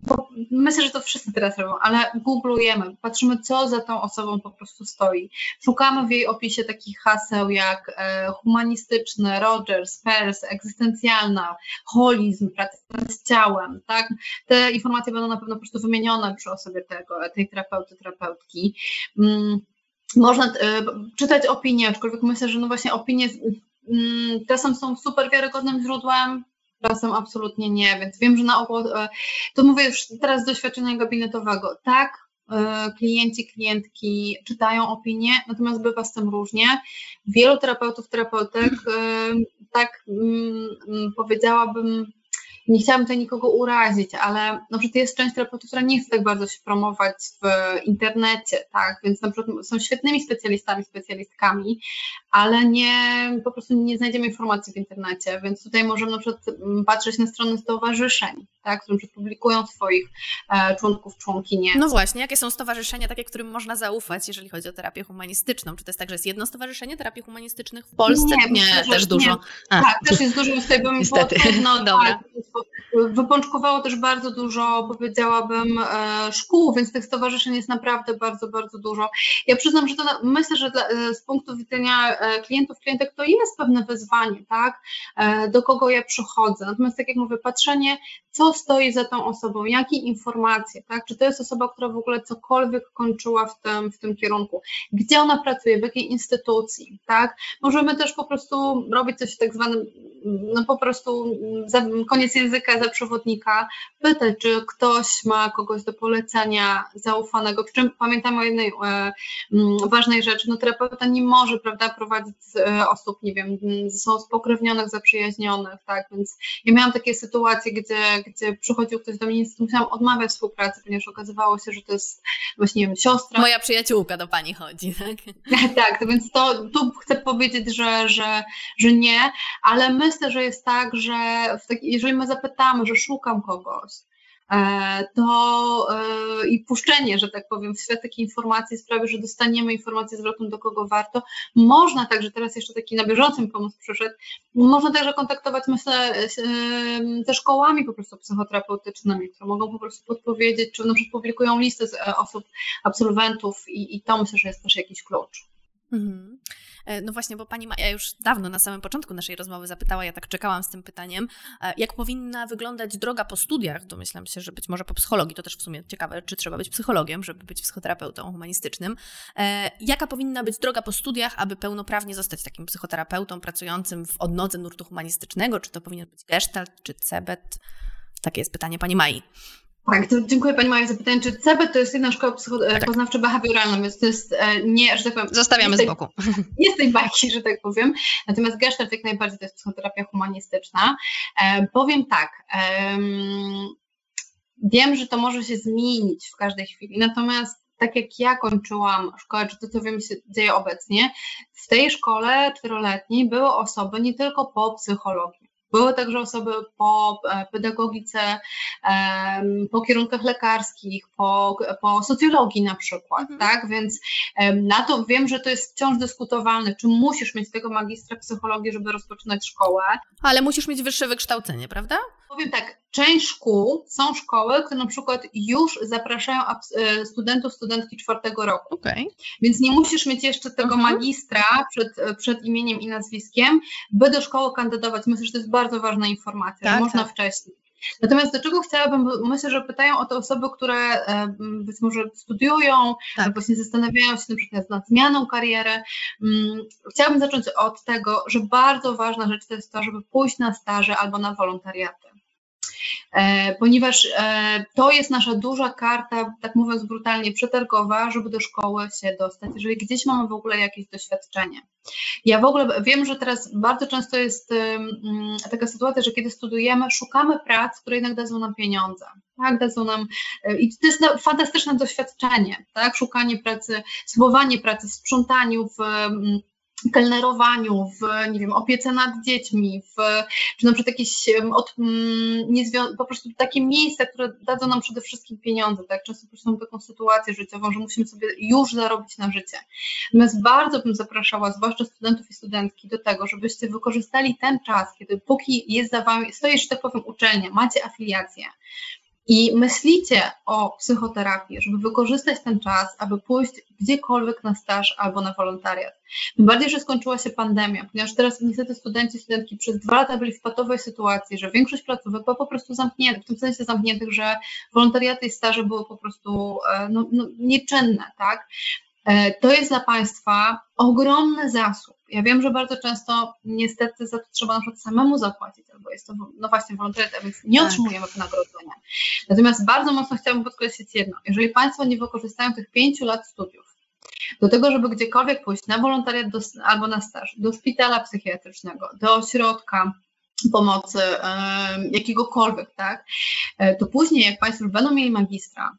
bo myślę, że to wszyscy teraz robią, ale googlujemy, patrzymy, co za tą osobą po prostu stoi. Szukamy w jej opisie takich haseł jak e, humanistyczny, Rogers, Peirce, egzystencjalna, holizm, praca z ciałem, tak? Te informacje będą na pewno po prostu wymienione przy osobie tego, tej terapeuty, terapeutki. Mm, można e, czytać opinie, aczkolwiek myślę, że no właśnie opinie mm, czasem są super wiarygodnym źródłem, czasem absolutnie nie, więc wiem, że na ogół, e, to mówię już teraz z doświadczenia gabinetowego, tak, e, klienci, klientki czytają opinie, natomiast bywa z tym różnie. Wielu terapeutów, terapeutek, e, tak mm, powiedziałabym, nie chciałabym tutaj nikogo urazić, ale na przykład jest część terapeutów, która nie chce tak bardzo się promować w internecie, tak, więc na przykład są świetnymi specjalistami, specjalistkami, ale nie, po prostu nie znajdziemy informacji w internecie, więc tutaj możemy na przykład mm, patrzeć na strony stowarzyszeń, tak, które publikują swoich e, członków, członkinie. No właśnie, jakie są stowarzyszenia takie, którym można zaufać, jeżeli chodzi o terapię humanistyczną? Czy to jest tak, że jest jedno stowarzyszenie terapii humanistycznych w Polsce? Nie, nie myślę, też dużo. Tak, też jest dużo, tutaj bym Niestety. Trudno, <laughs> Dobra. Tak, wypączkowało też bardzo dużo, powiedziałabym, e, szkół, więc tych stowarzyszeń jest naprawdę bardzo, bardzo dużo. Ja przyznam, że to myślę, że dla, e, z punktu widzenia e, klientów, klientek to jest pewne wyzwanie, tak, do kogo ja przychodzę. Natomiast tak jak mówię, patrzenie, co stoi za tą osobą, jakie informacje, tak, czy to jest osoba, która w ogóle cokolwiek kończyła w tym, w tym kierunku, gdzie ona pracuje, w jakiej instytucji, tak. Możemy też po prostu robić coś tak zwanym, no po prostu koniec języka za przewodnika, pytać, czy ktoś ma kogoś do polecenia zaufanego, przy czym pamiętam o jednej e, ważnej rzeczy, no terapeuta nie może, prawda, prowadzić e, osób, nie wiem, są spokrewnionych, zaprzyjaźnionych, tak, więc ja miałam takie sytuacje, gdzie, gdzie przychodził ktoś do mnie, i musiałam odmawiać współpracy, ponieważ okazywało się, że to jest właśnie, nie wiem, siostra. Moja przyjaciółka do pani chodzi, tak? <laughs> tak, to więc to, tu chcę powiedzieć, że, że, że nie, ale myślę, że jest tak, że taki, jeżeli my zapytamy, że szukam kogoś, e, to e, i puszczenie, że tak powiem, w świat takiej informacji sprawi, że dostaniemy informację zwrotną, do kogo warto. Można także, teraz jeszcze taki na bieżącym pomysł przyszedł, można także kontaktować, myślę, ze szkołami po prostu psychoterapeutycznymi, które mogą po prostu podpowiedzieć, czy na przykład publikują listę z e, osób, absolwentów i, i to myślę, że jest też jakiś klucz. Mhm. E, no właśnie, bo pani Maja już dawno na samym początku naszej rozmowy zapytała, ja tak czekałam z tym pytaniem, e, jak powinna wyglądać droga po studiach, domyślam się, że być może po psychologii, to też w sumie ciekawe, czy trzeba być psychologiem, żeby być psychoterapeutą humanistycznym. E, jaka powinna być droga po studiach, aby pełnoprawnie zostać takim psychoterapeutą pracującym w odnodze nurtu humanistycznego? Czy to powinien być gestalt, czy cebet? Takie jest pytanie pani Mai. Tak, dziękuję Pani Maja za pytanie. Czy CEBET to jest jedna szkoła e, tak. poznawczo-behawioralna, więc to jest e, nie, że tak powiem... Zostawiamy z boku. <laughs> Jest tej bajki, że tak powiem. Natomiast Gestalt jak najbardziej to jest psychoterapia humanistyczna. E, powiem tak, e, wiem, że to może się zmienić w każdej chwili, natomiast tak jak ja kończyłam szkołę, czy to co wiem się dzieje obecnie, w tej szkole czteroletniej były osoby nie tylko po psychologii, Były także osoby po e, pedagogice, po kierunkach lekarskich, po, po socjologii na przykład, mhm. tak? Więc na to wiem, że to jest wciąż dyskutowalne, czy musisz mieć tego magistra psychologii, żeby rozpoczynać szkołę. Ale musisz mieć wyższe wykształcenie, prawda? Powiem tak, część szkół, są szkoły, które na przykład już zapraszają e, studentów, studentki czwartego roku. Okay. Więc nie musisz mieć jeszcze tego uh mhm. -huh. magistra przed, przed imieniem i nazwiskiem, by do szkoły kandydować. Myślę, że to jest bardzo ważna informacja, tak, że można tak. wcześniej. Natomiast do czego chciałabym, myślę, że pytają o te osoby, które e, być może studiują, tak. właśnie zastanawiają się na przykład nad zmianą kariery. Mm, chciałabym zacząć od tego, że bardzo ważna rzecz to jest to, żeby pójść na staże albo na wolontariaty. E, ponieważ e, to jest nasza duża karta, tak mówiąc brutalnie, przetargowa, żeby do szkoły się dostać, jeżeli gdzieś mamy w ogóle jakieś doświadczenie. Ja w ogóle wiem, że teraz bardzo często jest taka sytuacja, że kiedy studujemy, szukamy prac, które jednak dadzą nam pieniądze. Tak, dadzą nam, e, i to jest fantastyczne doświadczenie, tak, szukanie pracy, spróbowanie pracy, sprzątaniu w kelnerowaniu, w nie wiem, opiece nad dziećmi, w, czy na przykład jakieś od, mm, po prostu takie miejsca, które dadzą nam przede wszystkim pieniądze, tak? Często mamy taką sytuację życiową, że musimy sobie już zarobić na życie. Natomiast bardzo bym zapraszała, zwłaszcza studentów i studentki, do tego, żebyście wykorzystali ten czas, kiedy póki jest za wami, stoi, że tak powiem, uczelnia, macie afiliację, i myślicie o psychoterapii, żeby wykorzystać ten czas, aby pójść gdziekolwiek na staż albo na wolontariat. Tym bardziej, że skończyła się pandemia, ponieważ teraz niestety studenci, studentki przez dwa lata byli w patowej sytuacji, że większość placówek była po prostu zamkniętych, w tym sensie zamkniętych, że wolontariaty i staże były po prostu e, no, no, nieczynne, tak? E, to jest dla Państwa ogromny zasób. Ja wiem, że bardzo często niestety za to trzeba na przykład samemu zapłacić, albo jest to, no właśnie, wolontariat, więc nie tak. otrzymujemy wynagrodzenia. Natomiast bardzo mocno chciałabym podkreślić jedno. Jeżeli Państwo nie wykorzystają tych pięciu lat studiów do tego, żeby gdziekolwiek pójść na wolontariat do, albo na staż, do szpitala psychiatrycznego, do ośrodka, pomocy jakiegokolwiek, tak, e, to później jak Państwo już będą mieli magistra,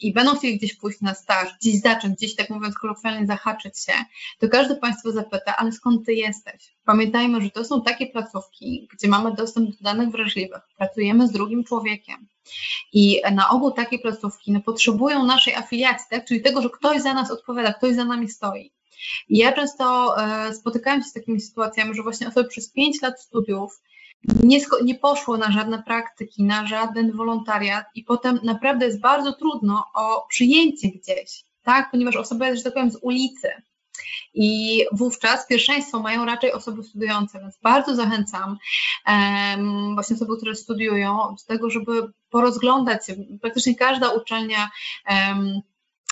i będą chcieli gdzieś pójść na staż, gdzieś zacząć, gdzieś tak mówiąc kolokwialnie zahaczyć się, to każdy Państwo zapyta, ale skąd Ty jesteś? Pamiętajmy, że to są takie placówki, gdzie mamy dostęp do danych wrażliwych, pracujemy z drugim człowiekiem i na ogół takie placówki no, potrzebują naszej afiliacji, tak? czyli tego, że ktoś za nas odpowiada, ktoś za nami stoi. I ja często e, spotykałem się z takimi sytuacjami, że właśnie osoby przez 5 lat studiów nie, nie poszło na żadne praktyki, na żaden wolontariat i potem naprawdę jest bardzo trudno o przyjęcie gdzieś, tak? ponieważ osoba jest, że tak powiem, z ulicy. I wówczas pierwszeństwo mają raczej osoby studiujące, więc bardzo zachęcam um, właśnie osoby, które studiują, do tego, żeby porozglądać się. Praktycznie każda uczelnia um,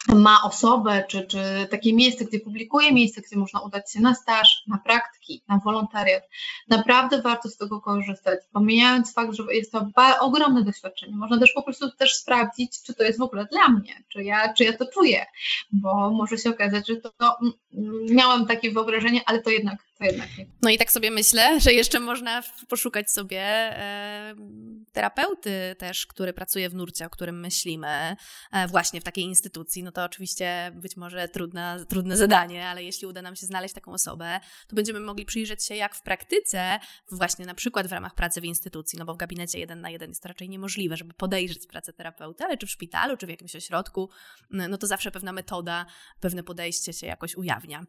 ma osobę, czy, czy takie miejsce, gdzie publikuje, miejsce, gdzie można udać się na staż, na praktyki, na wolontariat. Naprawdę warto z tego korzystać, pomijając fakt, że jest to ogromne doświadczenie. Można też po prostu też sprawdzić, czy to jest w ogóle dla mnie, czy ja, czy ja to czuję, bo może się okazać, że to, to miałam takie wyobrażenie, ale to jednak No i tak sobie myślę, że jeszcze można poszukać sobie terapeuty też, który pracuje w nurcie, o którym myślimy, e, właśnie w takiej instytucji. No to oczywiście być może trudne, trudne zadanie, ale jeśli uda nam się znaleźć taką osobę, to będziemy mogli przyjrzeć się, jak w praktyce, właśnie na przykład w ramach pracy w instytucji, no bo w gabinecie jeden na jeden jest to raczej niemożliwe, żeby podejrzeć pracę terapeuty, ale czy w szpitalu, czy w jakimś ośrodku, no to zawsze pewna metoda, pewne podejście się jakoś ujawnia.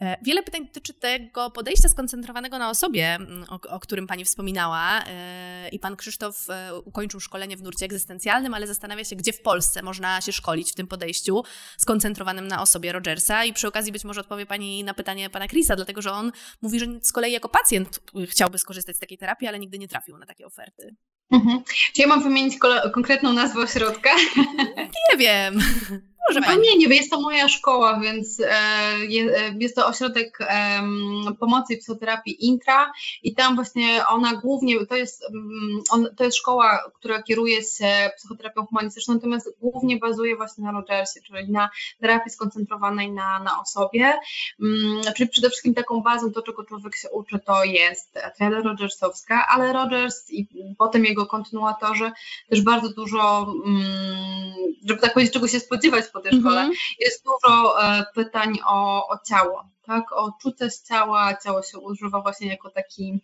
E, wiele pytań dotyczy tego, podejścia skoncentrowanego na osobie, mm, o, o którym Pani wspominała, yy, i Pan Krzysztof yy, ukończył szkolenie w nurcie egzystencjalnym, ale zastanawia się, gdzie w Polsce można się szkolić w tym podejściu skoncentrowanym na osobie Rogersa. I przy okazji być może odpowie Pani na pytanie Pana Chrisa, dlatego że on mówi, że z kolei jako pacjent chciałby skorzystać z takiej terapii, ale nigdy nie trafił na takie oferty. Mhm. Czy ja mam wymienić konkretną nazwę ośrodka? Nie wiem. Może no, nie, nie, jest to moja szkoła, więc e, e, jest to ośrodek pomocy i psychoterapii Intra i tam właśnie ona głównie, to jest, mm, to jest szkoła, która kieruje się psychoterapią humanistyczną, natomiast głównie bazuje właśnie na Rogersie, czyli na terapii skoncentrowanej na, na osobie, mm, czyli przede wszystkim taką bazą, to czego człowiek się uczy, to jest triada Rogersowska, ale Rogers i potem jego kontynuatorzy też bardzo dużo, mm, żeby tak powiedzieć, czego się spodziewać po tej szkole, mm -hmm. jest dużo e, pytań o, o ciało, tak, o czucie z ciała, ciało się używa właśnie jako taki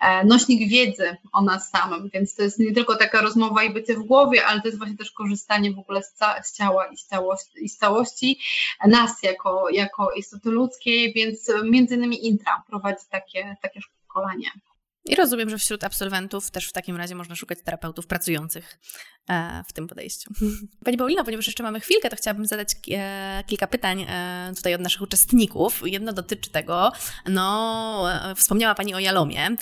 e, nośnik wiedzy o nas samym, więc to jest nie tylko taka rozmowa i bycie w głowie, ale to jest właśnie też korzystanie w ogóle z, ca z ciała i z całości, i z całości nas jako, jako istoty ludzkiej, więc między innymi Intra prowadzi takie, takie szkolenie. I rozumiem, że wśród absolwentów też w takim razie można szukać terapeutów pracujących e, w tym podejściu. <laughs> Pani Paulino, ponieważ jeszcze mamy chwilkę, to chciałabym zadać e, kilka pytań e, tutaj od naszych uczestników. Jedno dotyczy tego, no, wspomniała Pani o Jalomie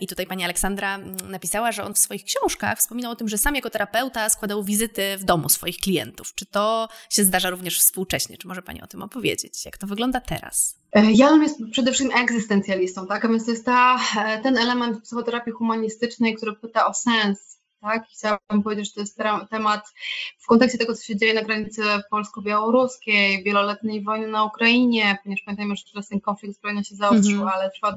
i tutaj Pani Aleksandra napisała, że on w swoich książkach wspominał o tym, że sam jako terapeuta składał wizyty w domu swoich klientów. Czy to się zdarza również współcześnie? Czy może Pani o tym opowiedzieć? Jak to wygląda teraz? Jalom jest przede wszystkim egzystencjalistą, tak? A więc to jest ta, ten element psychoterapii humanistycznej, który pyta o sens, tak? I chciałabym powiedzieć, że to jest temat w kontekście tego, co się dzieje na granicy polsko-białoruskiej, wieloletniej wojny na Ukrainie, ponieważ pamiętajmy, że teraz ten konflikt zbrojny się zaostrzył, mm -hmm. ale trwa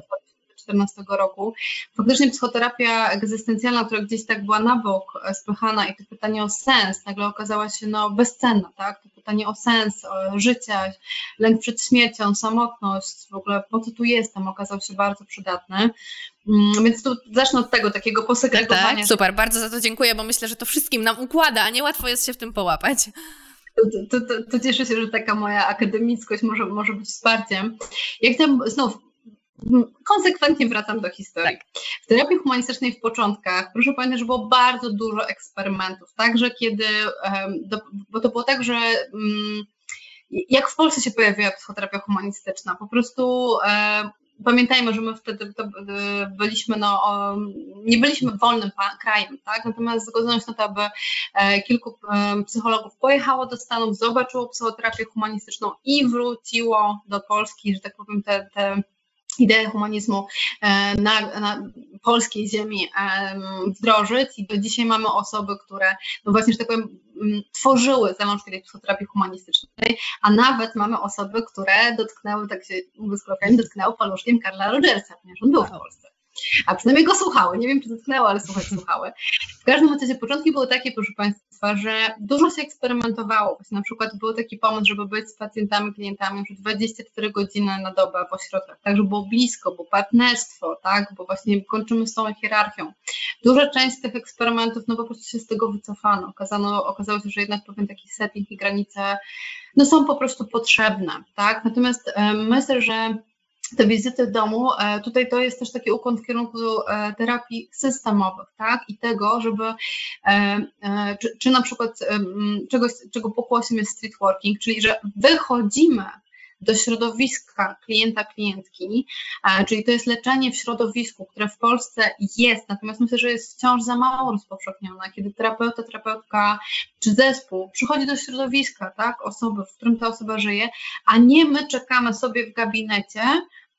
2014 roku. Faktycznie psychoterapia egzystencjalna, która gdzieś tak była na bok e, spychana i to pytanie o sens nagle okazała się no, bezcenna, tak? To pytanie o sens o życia, lęk przed śmiercią, samotność, w ogóle po co tu jestem, okazał się bardzo przydatny. Mm, więc tu zacznę od tego takiego posegregowania. Tak, tak, super, bardzo za to dziękuję, bo myślę, że to wszystkim nam układa, a nie łatwo jest się w tym połapać. To, to, to, cieszę się, że taka moja akademickość może, może być wsparciem. Ja chciałam znów konsekwentnie wracam do historii. Tak. W terapii humanistycznej w początkach, proszę pamiętać, że było bardzo dużo eksperymentów, także kiedy, bo to było tak, że mm, jak w Polsce się pojawiła psychoterapia humanistyczna, po prostu pamiętajmy, że my wtedy byliśmy, no, nie byliśmy wolnym krajem, tak? Natomiast zgodzono się na to, aby e, kilku psychologów pojechało do Stanów, zobaczyło psychoterapię humanistyczną i wróciło do Polski, że tak powiem, te, te ideę humanizmu e, na, na, polskiej ziemi wdrożyć. I do dzisiaj mamy osoby, które no właśnie, że tak powiem, tworzyły zalążki tej psychoterapii humanistycznej, a nawet mamy osoby, które dotknęły, tak się mówi skropem, dotknęły paluszkiem Karla Rogersa, ponieważ on był w Polsce a przynajmniej go słuchały. Nie wiem, czy dotknęły, ale słuchać słuchały. W każdym razie początki były takie, proszę Państwa, że dużo się eksperymentowało. Na przykład był taki pomysł, żeby być z pacjentami, klientami już 24 godziny na dobę w ośrodkach, tak, żeby było blisko, bo partnerstwo, tak, bo właśnie kończymy z tą hierarchią. Duża część z tych eksperymentów, no po prostu się z tego wycofano. Okazano, okazało się, że jednak pewien taki setting i granice no są po prostu potrzebne, tak. Natomiast myślę, że te wizyty w domu, e, tutaj to jest też taki ukłon w kierunku e, terapii systemowych, tak? I tego, żeby, e, czy, czy na przykład czegoś, czego pokłosiem jest street working, czyli że wychodzimy do środowiska klienta, klientki, czyli to jest leczenie w środowisku, które w Polsce jest, natomiast myślę, że jest wciąż za mało rozpowszechnione, kiedy terapeuta, terapeutka czy zespół przychodzi do środowiska, tak, osoby, w którym ta osoba żyje, a nie my czekamy sobie w gabinecie,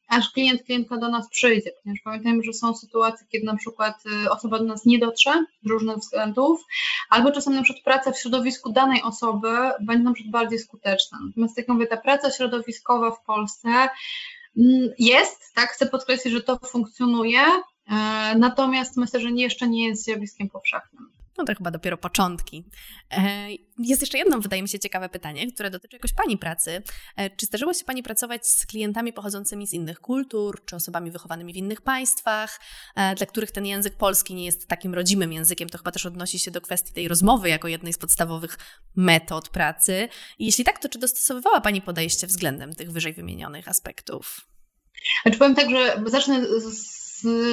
aż klient, klientka do nas przyjdzie, ponieważ pamiętajmy, że są sytuacje, kiedy na przykład y, osoba do nas nie dotrze z różnych względów, albo czasem na przykład praca w środowisku danej osoby będzie na przykład bardziej skuteczna. Natomiast tak jak mówię, ta praca środowiskowa w Polsce mm, jest, tak, chcę podkreślić, że to funkcjonuje, y, natomiast myślę, że jeszcze nie jest zjawiskiem powszechnym. No to chyba dopiero początki. E, jest jeszcze jedno, wydaje mi się, ciekawe pytanie, które dotyczy jakoś Pani pracy. E, czy zdarzyło się Pani pracować z klientami pochodzącymi z innych kultur, czy osobami wychowanymi w innych państwach, e, dla których ten język polski nie jest takim rodzimym językiem? To chyba też odnosi się do kwestii tej rozmowy jako jednej z podstawowych metod pracy. I jeśli tak, to czy dostosowywała Pani podejście względem tych wyżej wymienionych aspektów? Znaczy powiem tak, że zacznę z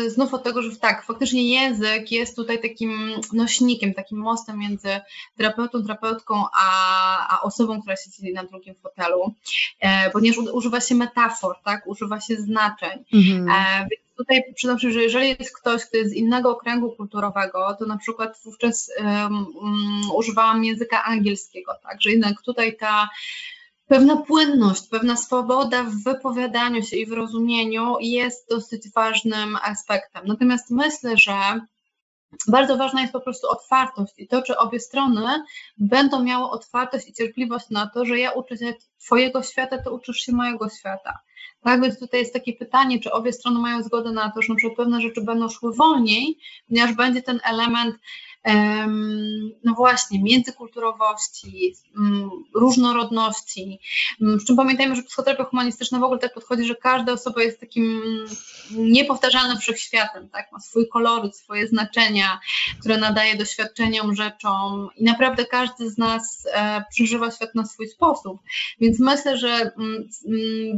znów od tego, że tak, faktycznie język jest tutaj takim nośnikiem, takim mostem między terapeutą, terapeutką, a, a osobą, która siedzi na drugim fotelu, e, ponieważ używa się metafor, tak, używa się znaczeń. Mhm. E, więc tutaj przyznam że jeżeli jest ktoś, kto jest z innego okręgu kulturowego, to na przykład wówczas um, um, używałam języka angielskiego, tak, że jednak tutaj ta pewna płynność, pewna swoboda w wypowiadaniu się i w rozumieniu jest dosyć ważnym aspektem. Natomiast myślę, że bardzo ważna jest po prostu otwartość i to, czy obie strony będą miały otwartość i cierpliwość na to, że ja uczę się Twojego świata, to uczysz się mojego świata. Tak, więc tutaj jest takie pytanie, czy obie strony mają zgodę na to, że pewne rzeczy będą szły wolniej, ponieważ będzie ten element no właśnie, międzykulturowości, mm, różnorodności. Mm, przy czym pamiętajmy, że psychoterapia humanistyczna w ogóle tak podchodzi, że każda osoba jest takim niepowtarzalnym wszechświatem, tak? ma swój koloryt, swoje znaczenia, które nadaje doświadczeniom, rzeczom i naprawdę każdy z nas e, przeżywa świat na swój sposób. Więc myślę, że mm,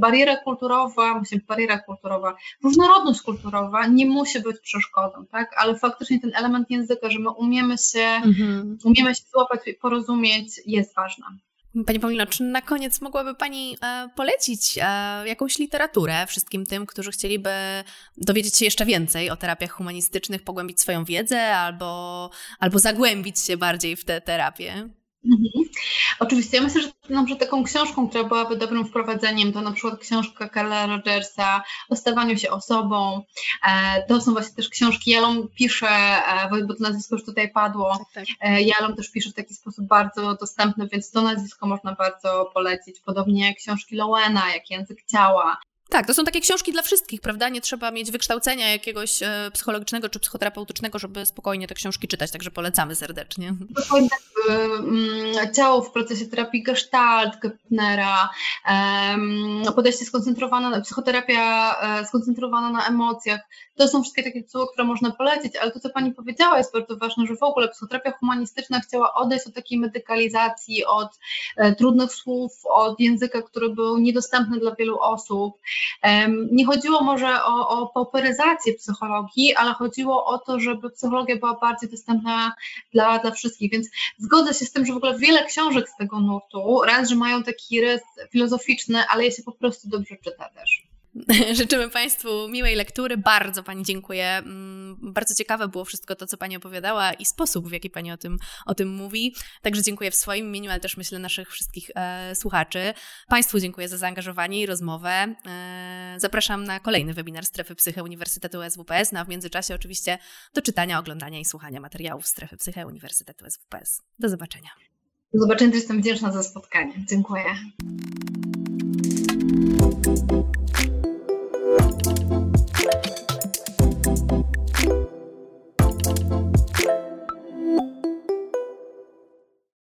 bariera kulturowa, właśnie bariera kulturowa, różnorodność kulturowa nie musi być przeszkodą, tak? ale faktycznie ten element języka, że my umiemy się, mhm. umiemy się złapać i porozumieć, jest ważna. Pani Paulino, czy na koniec mogłaby Pani e, polecić e, jakąś literaturę wszystkim tym, którzy chcieliby dowiedzieć się jeszcze więcej o terapiach humanistycznych, pogłębić swoją wiedzę albo, albo zagłębić się bardziej w tę terapię? Mhm. Oczywiście, ja myślę, że no, że taką książką, która byłaby dobrym wprowadzeniem, to na przykład książka Karla Rogersa o stawaniu się osobą. E, to są właśnie też książki, Jalom pisze, e, bo to nazwisko już tutaj padło, tak, tak. E, Jalom też pisze w taki sposób bardzo dostępny, więc to nazwisko można bardzo polecić. Podobnie jak książki Lowena, jak Język Ciała. Tak, to są takie książki dla wszystkich, prawda? Nie trzeba mieć wykształcenia jakiegoś e, psychologicznego czy psychoterapeutycznego, żeby spokojnie te książki czytać, także polecamy serdecznie. Mm, ciało w procesie terapii gestalt, Gepnera, podejście skoncentrowane, na, psychoterapia e, skoncentrowana na emocjach. To są wszystkie takie cuły, które można polecić, ale to, co Pani powiedziała, jest bardzo ważne, że w ogóle psychoterapia humanistyczna chciała odejść od takiej medykalizacji, od e, trudnych słów, od języka, który był niedostępny dla wielu osób. Nie chodziło może o, o pauperyzację psychologii, ale chodziło o to, żeby psychologia była bardziej dostępna dla, dla wszystkich, więc zgodzę się z tym, że w ogóle wiele książek z tego nurtu, raz, że mają taki rys filozoficzny, ale je się po prostu dobrze czyta też. <laughs> Życzymy Państwu miłej lektury. Bardzo Pani dziękuję. Mm, bardzo ciekawe było wszystko to, co Pani opowiadała i sposób, w jaki Pani o tym, o tym mówi. Także dziękuję w swoim imieniu, ale też myślę naszych wszystkich e, słuchaczy. Państwu dziękuję za zaangażowanie i rozmowę. E, zapraszam na kolejny webinar Strefy Psyche Uniwersytetu SWPS, no a w międzyczasie oczywiście do czytania, oglądania i słuchania materiałów Strefy Psyche Uniwersytetu SWPS. Do zobaczenia. Do zobaczenia, jestem wdzięczna za spotkanie. Dziękuję.